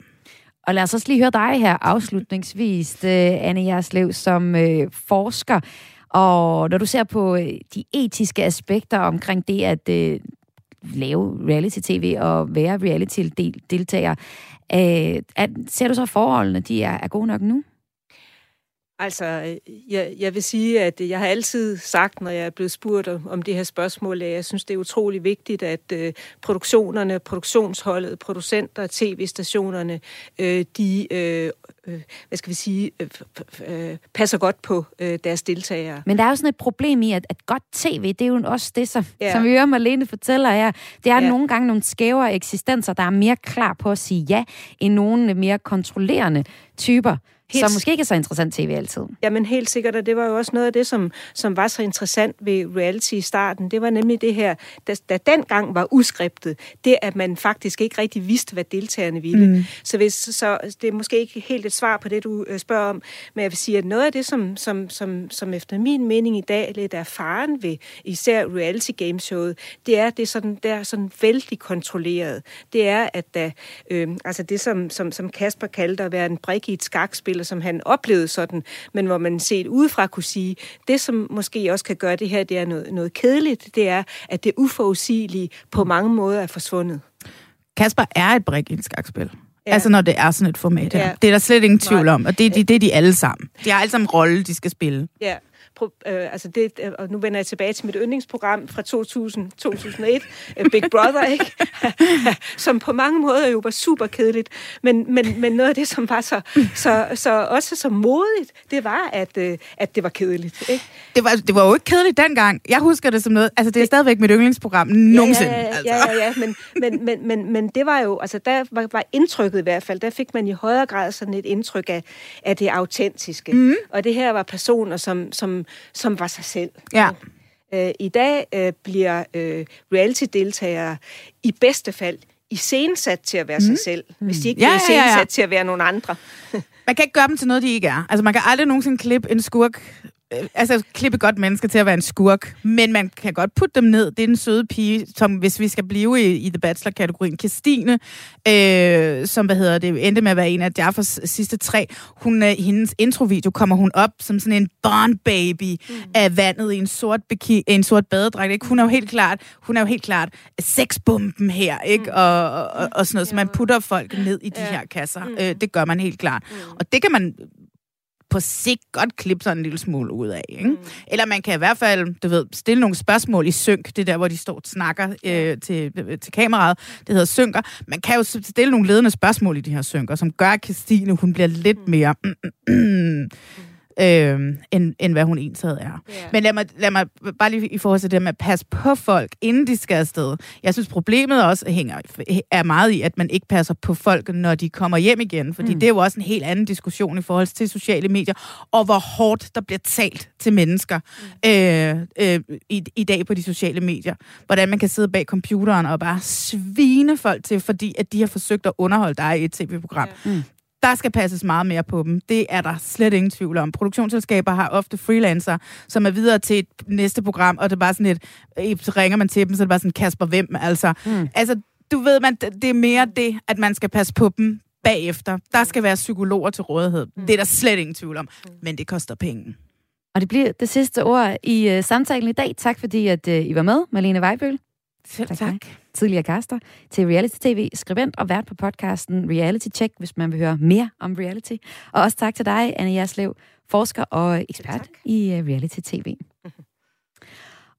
Og lad os også lige høre dig her afslutningsvis, øh, Anne Jerslev, som øh, forsker. Og når du ser på øh, de etiske aspekter omkring det at øh, lave reality-tv og være reality-deltager, øh, at, ser du så forholdene, de er, er gode nok nu? Altså, jeg, jeg vil sige, at jeg har altid sagt, når jeg er blevet spurgt om, om det her spørgsmål, at jeg synes, det er utrolig vigtigt, at øh, produktionerne, produktionsholdet, producenter, tv-stationerne, øh, de øh, øh, hvad skal vi sige, øh, øh, passer godt på øh, deres deltagere. Men der er jo sådan et problem i, at, at godt tv, det er jo også det, som, ja. som vi hører Marlene fortæller her. Det er ja. nogle gange nogle skævere eksistenser, der er mere klar på at sige ja, end nogle mere kontrollerende typer. Helt... Så måske ikke er så interessant tv altid. Jamen helt sikkert, og det var jo også noget af det, som, som var så interessant ved reality i starten. Det var nemlig det her, der, der dengang var uskriptet, det at man faktisk ikke rigtig vidste, hvad deltagerne ville. Mm. Så, hvis, så det er måske ikke helt et svar på det, du øh, spørger om, men jeg vil sige, at noget af det, som, som, som, som efter min mening i dag lidt er faren ved især reality gameshowet, det er, at det er sådan, der sådan vældig kontrolleret. Det er, at der, øh, altså det, som, som, som Kasper kaldte at være en brik i et skakspil, eller som han oplevede sådan, men hvor man set udefra kunne sige, det som måske også kan gøre det her, det er noget, noget kedeligt, det er, at det uforudsigelige på mange måder er forsvundet. Kasper er et brik i et skakspil. Ja. Altså når det er sådan et format her. Ja. Det er der slet ingen tvivl om, og det, det, det er de alle sammen. De har alle sammen en rolle, de skal spille. Ja øh, altså det, øh, og nu vender jeg tilbage til mit yndlingsprogram fra 2000, 2001, øh, Big Brother, ikke? (laughs) som på mange måder jo var super kedeligt, men, men, men noget af det, som var så, så, så også så modigt, det var, at, øh, at det var kedeligt. Ikke? Det, var, det var jo ikke kedeligt dengang. Jeg husker det som noget, altså det er stadigvæk mit yndlingsprogram nogensinde. Ja, ja, ja, altså. ja, ja, ja men, men, men, men, men det var jo, altså der var, var indtrykket i hvert fald, der fik man i højere grad sådan et indtryk af, af det autentiske. Mm. Og det her var personer, som, som som var sig selv. Ja. Øh, I dag øh, bliver øh, reality-deltagere i bedste fald iscenesat til at være mm. sig selv, hvis de ikke Ja, bliver ja, ja, ja. iscenesat til at være nogle andre. (laughs) Man kan ikke gøre dem til noget, de ikke er. Altså, man kan aldrig nogensinde klippe en skurk altså klippe godt menneske til at være en skurk, men man kan godt putte dem ned. Det er den søde pige, som hvis vi skal blive i, i The Bachelor-kategorien, Christine, øh, som hvad hedder det, endte med at være en af Jaffers sidste tre. Hun, øh, hendes introvideo kommer hun op som sådan en barn baby mm. af vandet i en sort, biki, en sort badedragt. Ikke? Hun er jo helt klart, hun er jo helt klart sexbomben her, ikke? Mm. Og, og, og sådan noget, så man putter folk ned i de ja. her kasser. Mm. Øh, det gør man helt klart. Mm. Og det kan man på sigt godt klippe sådan en lille smule ud af. Ikke? Mm. Eller man kan i hvert fald, du ved, stille nogle spørgsmål i synk, det der, hvor de står og snakker øh, til, til kameraet. Det hedder synker. Man kan jo stille nogle ledende spørgsmål i de her synker, som gør, at Christine, hun bliver lidt mere... Mm, mm, mm, øh, end, end hvad hun egentlig er. Yeah. Men lad mig, lad mig bare lige i forhold til det med at passe på folk, inden de skal afsted. Jeg synes, problemet også hænger, er meget i, at man ikke passer på folk, når de kommer hjem igen. Fordi mm. det er jo også en helt anden diskussion i forhold til sociale medier, og hvor hårdt der bliver talt til mennesker mm. øh, øh, i, i dag på de sociale medier. Hvordan man kan sidde bag computeren og bare svine folk til, fordi at de har forsøgt at underholde dig i et tv-program. Yeah. Mm der skal passes meget mere på dem. Det er der slet ingen tvivl om. Produktionsselskaber har ofte freelancer, som er videre til et næste program, og det er bare sådan et, så ringer man til dem, så er det bare sådan, Kasper, hvem? Altså, mm. altså du ved, man, det er mere det, at man skal passe på dem bagefter. Der skal være psykologer til rådighed. Mm. Det er der slet ingen tvivl om. Men det koster penge. Og det bliver det sidste ord i uh, samtalen i dag. Tak fordi, at uh, I var med, Malene Vejbøl. Selv tak. tak. Tidligere kaster til Reality TV, skribent og vært på podcasten Reality Check, hvis man vil høre mere om reality. Og også tak til dig, Anne Jerslev, forsker og ekspert tak. i uh, Reality TV.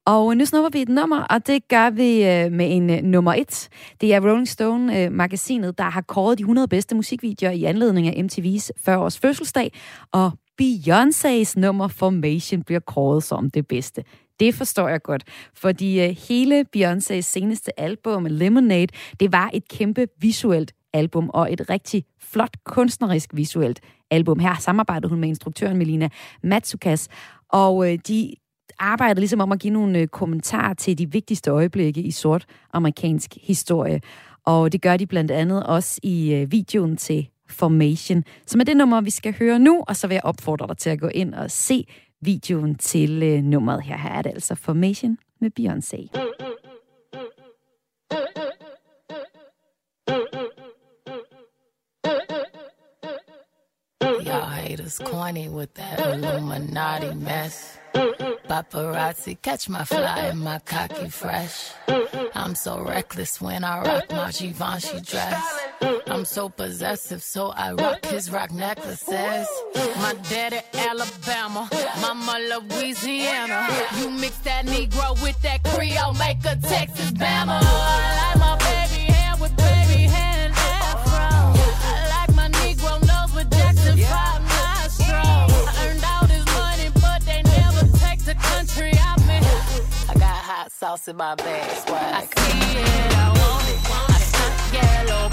Og nu snupper vi et nummer, og det gør vi uh, med en uh, nummer et. Det er Rolling Stone-magasinet, der har kåret de 100 bedste musikvideoer i anledning af MTV's 40-års fødselsdag, og Beyoncé's nummer Formation bliver kåret som det bedste. Det forstår jeg godt, fordi øh, hele Beyoncés seneste album, Lemonade, det var et kæmpe visuelt album og et rigtig flot kunstnerisk visuelt album. Her samarbejdede hun med instruktøren Melina Matsukas, og øh, de arbejdede ligesom om at give nogle øh, kommentarer til de vigtigste øjeblikke i sort amerikansk historie. Og det gør de blandt andet også i videoen til Formation, som er det nummer, vi skal høre nu, og så vil jeg opfordre dig til at gå ind og se videoen til øh, nummeret her. Her er det altså Formation med Beyoncé. Y'all haters corny with that Illuminati mess. Paparazzi catch my fly and my cocky fresh. I'm so reckless when I rock my Givenchy dress. I'm so possessive, so I rock his rock necklaces. My daddy Alabama, mama Louisiana. You mix that Negro with that Creole, make a Texas Bama. I like my baby with baby afro. I like my Negro with Jackson 5 nostrils. I earned all this money, but they never take the country out me. I got hot sauce in my bag, swag. I see it, I want it. I yellow,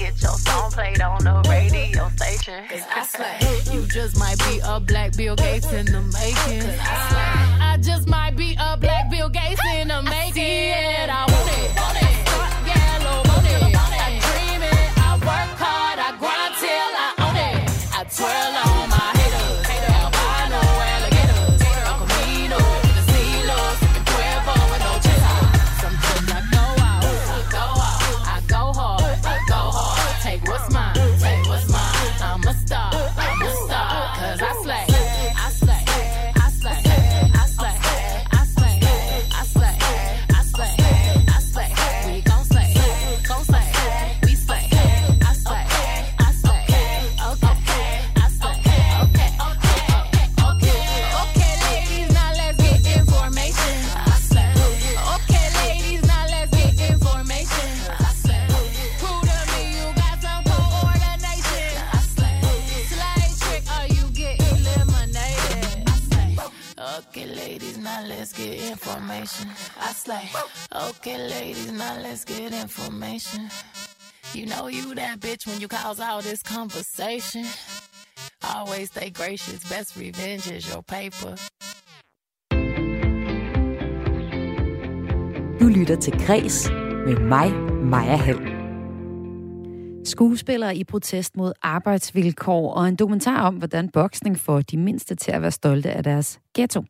get your song played on the radio station. You just might be a black Bill Gates in the making. I just might be a black Bill Gates in the making. I want it. Want it. Bitch when you cause all this conversation. Always stay gracious, best revenge is your paper. Du lytter til Græs med mig, Maja Hall. Skuespillere i protest mod arbejdsvilkår og en dokumentar om, hvordan boksning får de mindste til at være stolte af deres ghetto.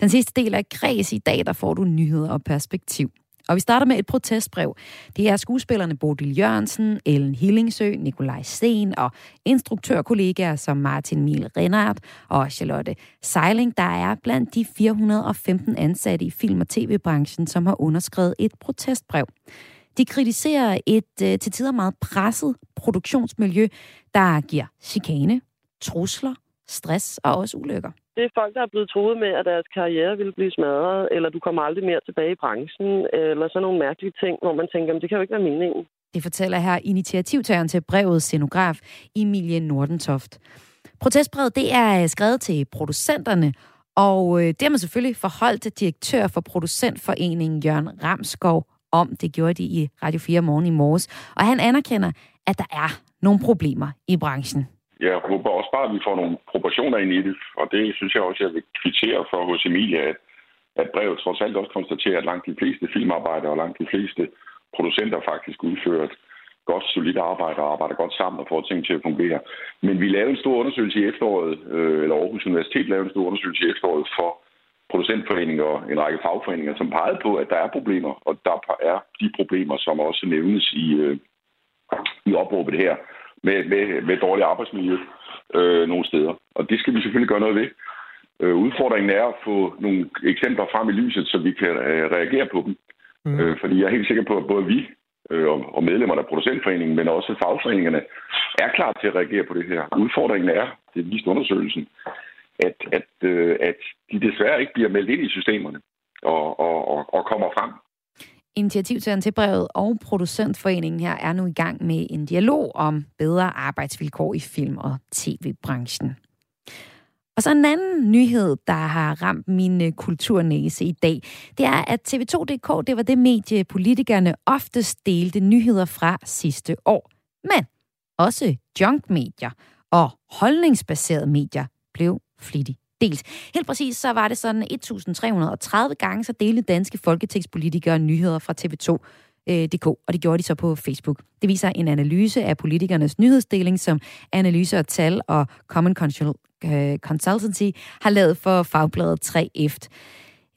Den sidste del af Græs i dag, der får du nyheder og perspektiv. Og vi starter med et protestbrev. Det er skuespillerne Bodil Jørgensen, Ellen Hillingsø, Nikolaj Sten og instruktørkollegaer som Martin Miel Rennert og Charlotte Seiling, der er blandt de 415 ansatte i film- og tv-branchen, som har underskrevet et protestbrev. De kritiserer et øh, til tider meget presset produktionsmiljø, der giver chikane, trusler, stress og også ulykker. Det er folk, der er blevet troet med, at deres karriere ville blive smadret, eller du kommer aldrig mere tilbage i branchen, eller sådan nogle mærkelige ting, hvor man tænker, det kan jo ikke være meningen. Det fortæller her initiativtageren til brevet scenograf Emilie Nordentoft. Protestbrevet det er øh, skrevet til producenterne, og øh, det har man selvfølgelig forholdt til direktør for producentforeningen Jørgen Ramskov om. Det gjorde de i Radio 4 morgen i morges. Og han anerkender, at der er nogle problemer i branchen. Jeg håber også bare, at vi får nogle proportioner ind i det, og det synes jeg også, jeg vil kvittere for hos Emilia, at, at brevet trods alt også konstaterer, at langt de fleste filmarbejdere og langt de fleste producenter faktisk udfører et godt, solidt arbejde og arbejder godt sammen og får ting til at fungere. Men vi lavede en stor undersøgelse i efteråret, øh, eller Aarhus Universitet lavede en stor undersøgelse i efteråret for producentforeninger og en række fagforeninger, som pegede på, at der er problemer, og der er de problemer, som også nævnes i, øh, i opråbet her, med, med, med dårligt arbejdsmiljø øh, nogle steder. Og det skal vi selvfølgelig gøre noget ved. Øh, udfordringen er at få nogle eksempler frem i lyset, så vi kan øh, reagere på dem. Mm. Øh, fordi jeg er helt sikker på, at både vi øh, og medlemmerne af producentforeningen, men også fagforeningerne, er klar til at reagere på det her. Udfordringen er, det viste undersøgelsen, at, at, øh, at de desværre ikke bliver meldt ind i systemerne og, og, og, og kommer frem. Initiativtageren til brevet og producentforeningen her er nu i gang med en dialog om bedre arbejdsvilkår i film- og tv-branchen. Og så en anden nyhed, der har ramt min øh, kulturnæse i dag, det er, at TV2.dk, det var det medie, politikerne oftest delte nyheder fra sidste år. Men også junkmedier og holdningsbaserede medier blev flittigt delt. Helt præcis så var det sådan 1330 gange, så delte danske folketingspolitikere nyheder fra TV2 øh, DK, og det gjorde de så på Facebook. Det viser en analyse af politikernes nyhedsdeling, som Analyse og Tal og Common øh, Consultancy har lavet for fagbladet 3F.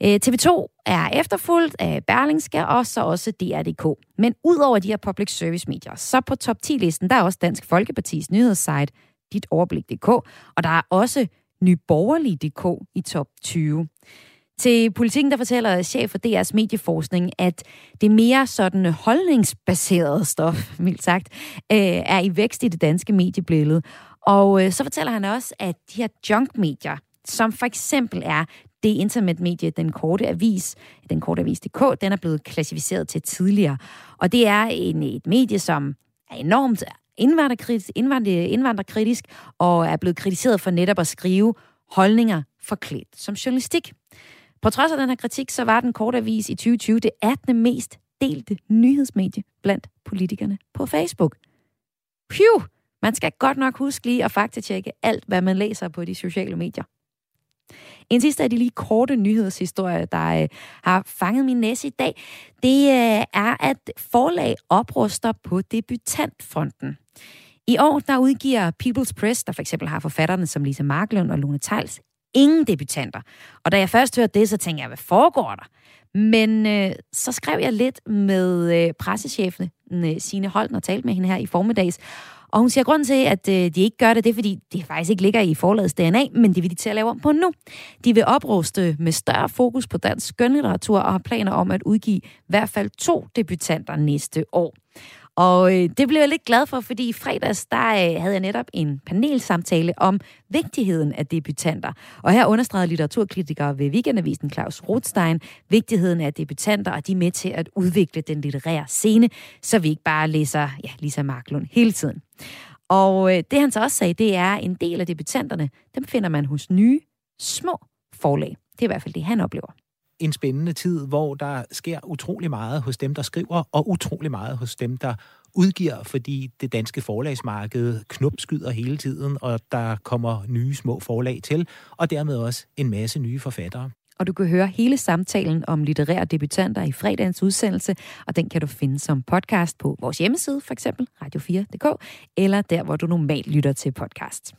Øh, TV2 er efterfulgt af Berlingske og så også DR.dk. Men udover de her public service medier, så på top 10-listen, der er også Dansk Folkepartis nyhedssite, dit overblik.dk, og der er også nyborgerlig.dk i top 20. Til politikken, der fortæller chef for DR's medieforskning, at det mere sådan holdningsbaserede stof, (laughs) mildt sagt, øh, er i vækst i det danske mediebillede. Og øh, så fortæller han også, at de her junk-medier, som for eksempel er det internetmedie, Den Korte Avis, Den Korte Avis.dk, den er blevet klassificeret til tidligere. Og det er en, et medie, som er enormt indvandrerkritisk, indvandrerkritisk og er blevet kritiseret for netop at skrive holdninger forklædt som journalistik. På trods af den her kritik, så var den korte avis i 2020 det 18. mest delte nyhedsmedie blandt politikerne på Facebook. Phew! Man skal godt nok huske lige at faktatjekke alt, hvad man læser på de sociale medier. En sidste af de lige korte nyhedshistorier, der øh, har fanget min næse i dag, det øh, er, at forlag opruster på debutantfronten. I år, der udgiver People's Press, der for eksempel har forfatterne som Lisa Marklund og Lone Tejls, ingen debutanter. Og da jeg først hørte det, så tænkte jeg, hvad foregår der? Men øh, så skrev jeg lidt med øh, pressechefen øh, Signe Holten og talte med hende her i formiddags. Og hun siger, at grunden til, at øh, de ikke gør det, det er, fordi det faktisk ikke ligger i forlagets DNA, men det vil de til at lave om på nu. De vil opruste med større fokus på dansk skønlitteratur og har planer om at udgive i hvert fald to debutanter næste år. Og øh, det blev jeg lidt glad for, fordi i fredags, der øh, havde jeg netop en panelsamtale om vigtigheden af debutanter. Og her understregede litteraturkritikere ved Weekendavisen Claus Rothstein vigtigheden af debutanter, og de er med til at udvikle den litterære scene, så vi ikke bare læser ja, Lisa Marklund hele tiden. Og øh, det han så også sagde, det er, en del af debutanterne, dem finder man hos nye, små forlag. Det er i hvert fald det, han oplever en spændende tid, hvor der sker utrolig meget hos dem, der skriver, og utrolig meget hos dem, der udgiver, fordi det danske forlagsmarked knopskyder hele tiden, og der kommer nye små forlag til, og dermed også en masse nye forfattere. Og du kan høre hele samtalen om litterære debutanter i fredagens udsendelse, og den kan du finde som podcast på vores hjemmeside, for eksempel radio4.dk, eller der, hvor du normalt lytter til podcast.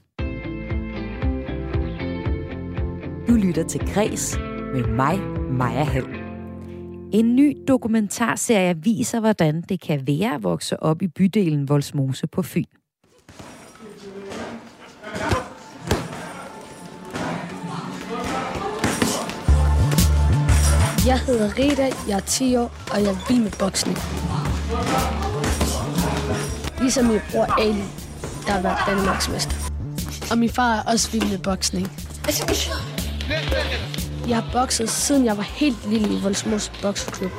Du lytter til Græs med mig, Maja Hall. En ny dokumentarserie viser, hvordan det kan være at vokse op i bydelen Volsmose på Fyn. Jeg hedder Rita, jeg er 10 år, og jeg vil med boksning. Ligesom min bror Ali, der har været Danmarksmester. Og min far er også vild med boksning. Jeg har bokset, siden jeg var helt lille i Voldsmos Bokseklub.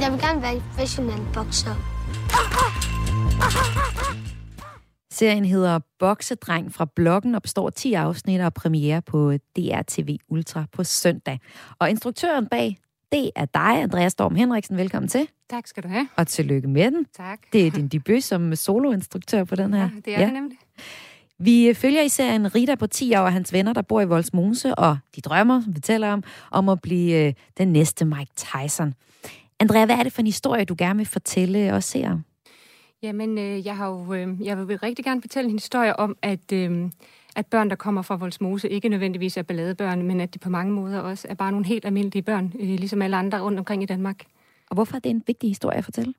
Jeg vil gerne være professionel bokser. Serien hedder Boksedreng fra bloggen og består af 10 afsnit og premiere på DRTV Ultra på søndag. Og instruktøren bag, det er dig, Andreas Storm Henriksen. Velkommen til. Tak skal du have. Og tillykke med den. Tak. Det er din debut som soloinstruktør på den her. Ja, det er ja. det nemlig. Vi følger i serien Rita på 10 år og hans venner, der bor i Voldsmose, og de drømmer, som vi fortæller om, om at blive øh, den næste Mike Tyson. Andrea, hvad er det for en historie, du gerne vil fortælle os seere? Jamen, øh, jeg har jo, øh, jeg vil rigtig gerne fortælle en historie om, at, øh, at børn, der kommer fra Voldsmose, ikke nødvendigvis er balladebørn, men at de på mange måder også er bare nogle helt almindelige børn, øh, ligesom alle andre rundt omkring i Danmark. Og hvorfor er det en vigtig historie at fortælle?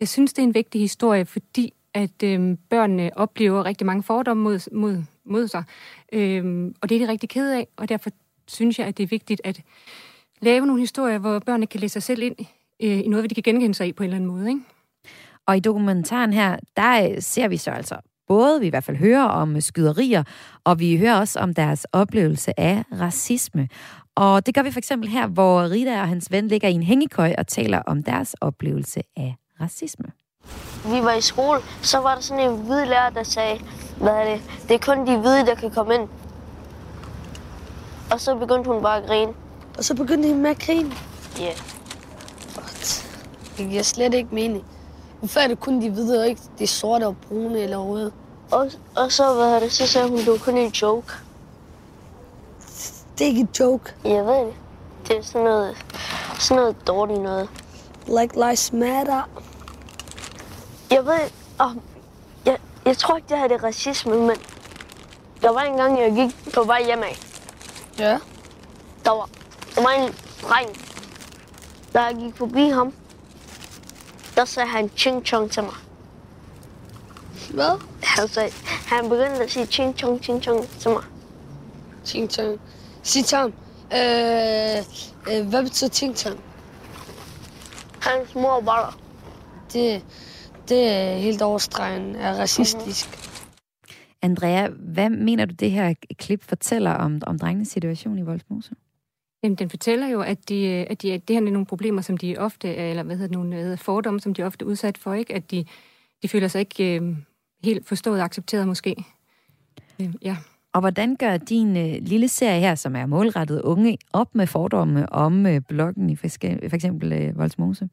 Jeg synes, det er en vigtig historie, fordi at øh, børnene oplever rigtig mange fordomme mod, mod, mod sig. Øh, og det er de rigtig ked af, og derfor synes jeg, at det er vigtigt at lave nogle historier, hvor børnene kan læse sig selv ind øh, i noget, de kan genkende sig i på en eller anden måde. Ikke? Og i dokumentaren her, der øh, ser vi så altså både, vi i hvert fald hører om skyderier, og vi hører også om deres oplevelse af racisme. Og det gør vi for eksempel her, hvor Rita og hans ven ligger i en hængekøj og taler om deres oplevelse af racisme. Vi var i skole, så var der sådan en hvid lærer, der sagde, hvad er det, det er kun de hvide, der kan komme ind. Og så begyndte hun bare at grine. Og så begyndte hun med at grine? Ja. Yeah. Det giver slet ikke mening. Hvorfor er det kun de hvide, og ikke de sorte og brune eller røde? Og, og så, hvad er det, så sagde hun, det var kun en joke. Det er ikke en joke. Jeg ved det. Det er sådan noget, sådan noget dårligt noget. Like lives matter. Jeg ved, oh, jeg, jeg tror ikke, det her det er racisme, men der var en gang, jeg gik på vej hjemme af. Ja. Der var, der var en dreng, da jeg gik forbi ham. Der sagde han ching chong til mig. Hvad? Han, sagde, han begyndte at sige ching chong, ching chong til mig. Ching chong. Sig til ham, øh, øh, hvad betyder ching chong? Hans mor var der. Det, det er helt overstregen er racistisk. Mm-hmm. Andrea, hvad mener du, det her klip fortæller om, om drengenes situation i Voldsmose? Jamen, den fortæller jo, at, de, at, de, at det her er nogle problemer, som de ofte, eller hvad hedder det, nogle fordomme, som de ofte er udsat for, ikke? At de, de føler sig ikke øh, helt forstået og accepteret, måske. Øh, ja. Og hvordan gør din øh, lille serie her, som er målrettet unge, op med fordomme om øh, bloggen i for, for eksempel øh, Voldsmose?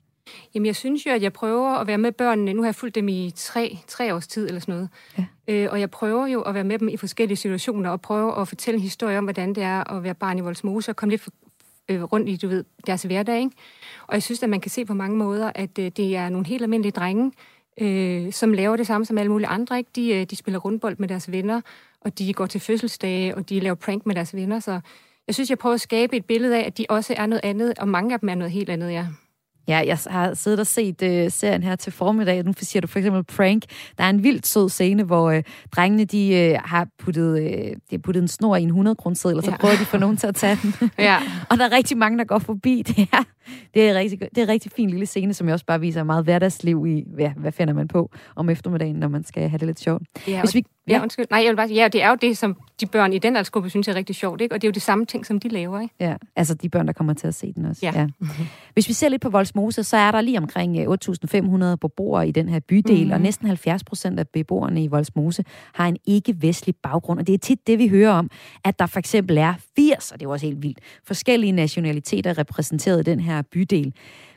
Jamen, jeg synes jo, at jeg prøver at være med børnene. Nu har jeg fulgt dem i tre, tre års tid eller sådan noget. Ja. Øh, og jeg prøver jo at være med dem i forskellige situationer og prøve at fortælle en historie om, hvordan det er at være barn i Voldsmose og komme lidt for, øh, rundt i, du ved, deres hverdag. Ikke? Og jeg synes, at man kan se på mange måder, at øh, det er nogle helt almindelige drenge, øh, som laver det samme som alle mulige andre. Ikke? De, øh, de spiller rundbold med deres venner, og de går til fødselsdage, og de laver prank med deres venner. Så jeg synes, jeg prøver at skabe et billede af, at de også er noget andet, og mange af dem er noget helt andet, ja. Ja, jeg har siddet og set uh, serien her til formiddag. Nu siger du for eksempel prank. Der er en vildt sød scene, hvor uh, drengene de, uh, har, puttet, uh, de har puttet en snor i en 100 kroner og så ja. prøver de at få nogen til at tage den. (laughs) ja. og der er rigtig mange, der går forbi. (laughs) Det er, det er, rigtig, det er en rigtig fin lille scene, som jeg også bare viser meget hverdagsliv i, ja, hvad finder man på om eftermiddagen, når man skal have det lidt sjovt. Ja, hvis, vi, Ja, Ja. undskyld. Nej, jeg vil bare, ja, det er jo det, som de børn i den aldersgruppe synes er rigtig sjovt, ikke? Og det er jo de samme ting, som de laver, ikke? Ja, altså de børn, der kommer til at se den også. Ja. Hvis vi ser lidt på Voldsmose, så er der lige omkring øh, 8.500 beboere i den her bydel, Mhm. og næsten 70 procent af beboerne i Voldsmose har en ikke-vestlig baggrund. Og det er tit det, vi hører om, at der for eksempel er 80, og det er jo også helt vildt, forskellige nationaliteter repræsenteret i den her bydel.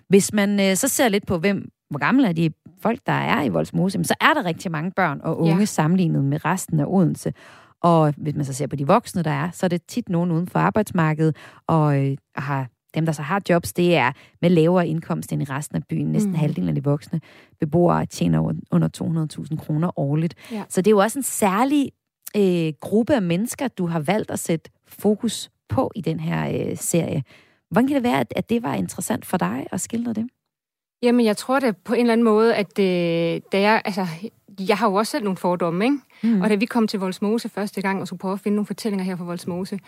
Hvis man øh, så ser lidt på, hvem, hvor gamle er de folk, der er i Voldsmose, så er der rigtig mange børn og unge Ja. sammenlignet med resten af Odense. Og hvis man så ser på de voksne, der er, så er det tit nogen uden for arbejdsmarkedet, og øh, har dem, der så har jobs, det er med lavere indkomst end i resten af byen. Næsten Mm. halvdelen af de voksne beboere tjener under 200.000 kroner årligt. Ja. Så det er jo også en særlig øh, gruppe af mennesker, du har valgt at sætte fokus på i den her øh, serie. Hvordan kan det være, at, at det var interessant for dig at skildre det? Jamen, jeg tror da på en eller anden måde, at øh, da jeg, altså, jeg har jo også selv nogle fordomme, ikke? Mm. Og da vi kom til Voldsmose første gang og skulle prøve at finde nogle fortællinger her fra Voldsmose,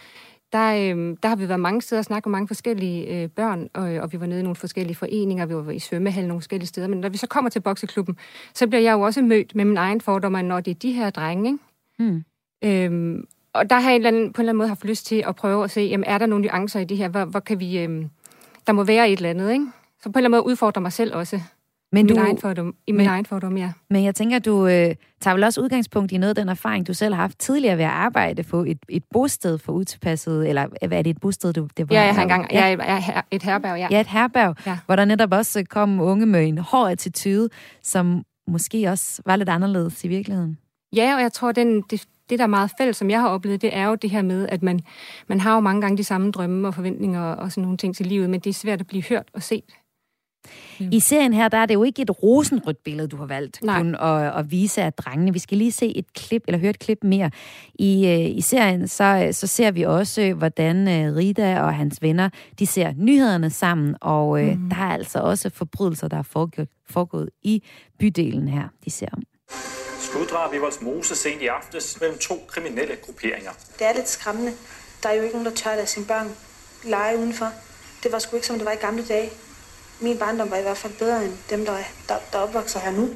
der, øh, der har vi været mange steder og snakket med mange forskellige øh, børn, og, og vi var nede i nogle forskellige foreninger, vi var i svømmehallen nogle forskellige steder, men når vi så kommer til bokseklubben, så bliver jeg jo også mødt med min egen fordomme, når det er de her drenge, ikke? Mm. Øhm, og der har jeg en eller anden, på en eller anden måde haft lyst til at prøve at se, jamen, er der nogle nuancer i det her? Hvor, hvor kan vi... Øhm, der må være et eller andet, ikke? Så på en eller anden måde udfordrer mig selv også. Men I min du- egen fordom, I min men- egen fordom, ja. Men jeg tænker, du øh, tager vel også udgangspunkt i noget af den erfaring, du selv har haft tidligere ved at arbejde på et, et bosted for utilpasset, eller hvad er det et bosted, du, det var? Ja, jeg har engang ja. jeg, et herberg, ja. Ja, et herberg, Ja. ja. hvor der netop også kom unge med en hård attitude, som måske også var lidt anderledes i virkeligheden. Ja, og jeg tror, den, det, det, der er meget fælles, som jeg har oplevet, det er jo det her med, at man, man har jo mange gange de samme drømme og forventninger og sådan nogle ting til livet, men det er svært at blive hørt og set. I serien her, der er det jo ikke et rosenrødt billede, du har valgt Nej. kun at, at vise af drengene. Vi skal lige se et klip, eller høre et klip mere. I, øh, i serien, så, så ser vi også, hvordan øh, Rita og hans venner, de ser nyhederne sammen, og øh, mm. der er altså også forbrydelser, der er foregået, foregået i bydelen her, de ser om. Skuddrab i Voldsmose sent i aftes mellem to kriminelle grupperinger. Det er lidt skræmmende. Der er jo ikke nogen, der tør lade sine børn lege udenfor. Det var sgu ikke, som det var i gamle dage. Min barndom var i hvert fald bedre end dem, der, er- der, der opvokser her nu.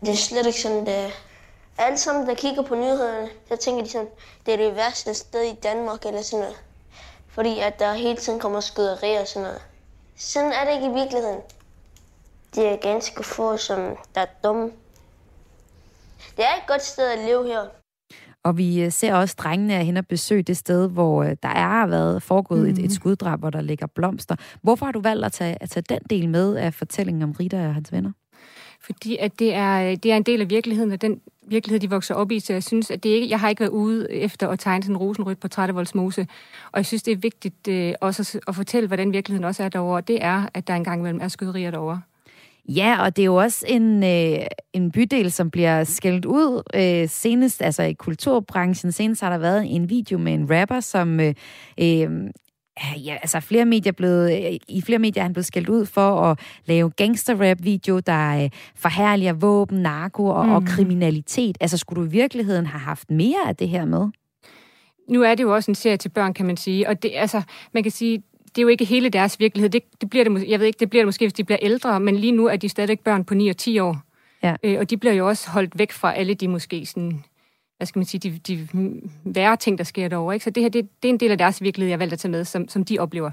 Det er slet ikke sådan, det er. Alle sammen, der kigger på nyhederne, så tænker de sådan, det er det værste sted i Danmark eller sådan noget. Fordi at der hele tiden kommer skyderier og sådan noget. Sådan er det ikke i virkeligheden. Det er ganske få, som der er dumme. Det er et godt sted at leve her. Og vi øh, ser også drengene er hen og besøge det sted, hvor øh, der er været foregået mm. et, et skuddrab, hvor der ligger blomster. Hvorfor har du valgt at tage, at tage den del med af fortællingen om Rita og hans venner? Fordi at det er, det er en del af virkeligheden, og den virkelighed, de vokser op i, så jeg synes, at det ikke, jeg har ikke været ude efter at tegne sådan en rosenrødt portræt af Voldsmose, og jeg synes, det er vigtigt øh, også at, at fortælle, hvordan virkeligheden også er derovre, og det er, at der engang imellem er skyderier derovre. Ja, og det er jo også en, øh, en bydel, som bliver skældt ud øh, senest, altså i kulturbranchen. Senest har der været en video med en rapper, som øh, øh, ja, altså flere medier blevet, øh, i flere medier er han blevet skældt ud for at lave gangsterrap-video, der øh, forherliger våben, narko og, mm. og kriminalitet. Altså skulle du i virkeligheden have haft mere af det her med? Nu er det jo også en serie til børn, kan man sige, og det, altså, man kan sige, det er jo ikke hele deres virkelighed. Det, det bliver det, jeg ved ikke, det bliver det måske, hvis de bliver ældre, men lige nu er de stadig børn på 9 og 10 år. Ja. Øh, og de bliver jo også holdt væk fra alle de måske sådan, hvad skal man sige, de, de værre ting, der sker derovre. Ikke? Så det her, det, det er en del af deres virkelighed, jeg har valgt at tage med, som, som de oplever.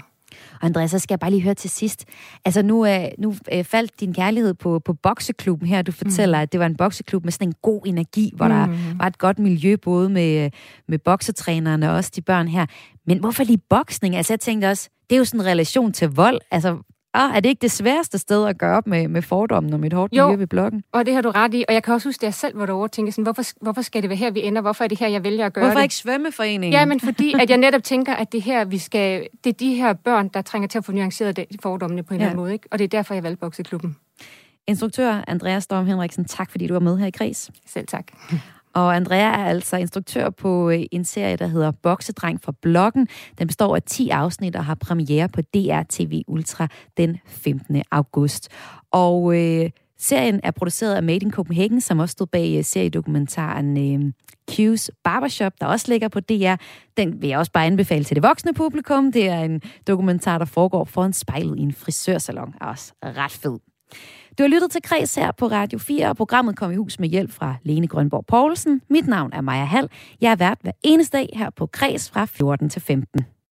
Og Andreas, så skal jeg bare lige høre til sidst. Altså nu, øh, nu øh, faldt din kærlighed på, på bokseklubben her. Du fortæller, mm. at det var en bokseklub med sådan en god energi, hvor mm. der var et godt miljø, både med, øh, med boksetrænerne og også de børn her. Men hvorfor lige boksning? Altså jeg tænkte også, det er jo sådan en relation til vold. Altså, ah, er det ikke det sværeste sted at gøre op med, med fordommen om et hårdt Jo. miljø ved blokken? Og det har du ret i, og jeg kan også huske, at jeg selv var derovre og tænkte sådan, hvorfor, hvorfor skal det være her, vi ender? Hvorfor er det her, jeg vælger at gøre Hvorfor det? ikke svømmeforeningen? Ja, men fordi at jeg netop tænker, at det her, vi skal, det er de her børn, der trænger til at få nuanceret de fordommene på en Ja. eller anden måde. Ikke? Og det er derfor, jeg valgte bokseklubben. Instruktør Andreas Storm Henriksen, tak fordi du var med her i Græs. Selv tak. (laughs) Og Andrea er altså instruktør på øh, en serie, der hedder Boksedreng fra Blokken. Den består af 10 afsnit og har premiere på DR TV Ultra den 15. august. Og øh, serien er produceret af Made in Copenhagen, som også stod bag øh, seriedokumentaren øh, Q's Barbershop, der også ligger på DR. Den vil jeg også bare anbefale til det voksne publikum. Det er en dokumentar, der foregår foran spejlet i en frisørsalon. Er også ret fed. Du har lyttet til Kreds her på Radio 4, og programmet kom i hus med hjælp fra Lene Grønborg Poulsen. Mit navn er Maja Hall. Jeg er vært hver eneste dag her på Kreds fra 14 til 15.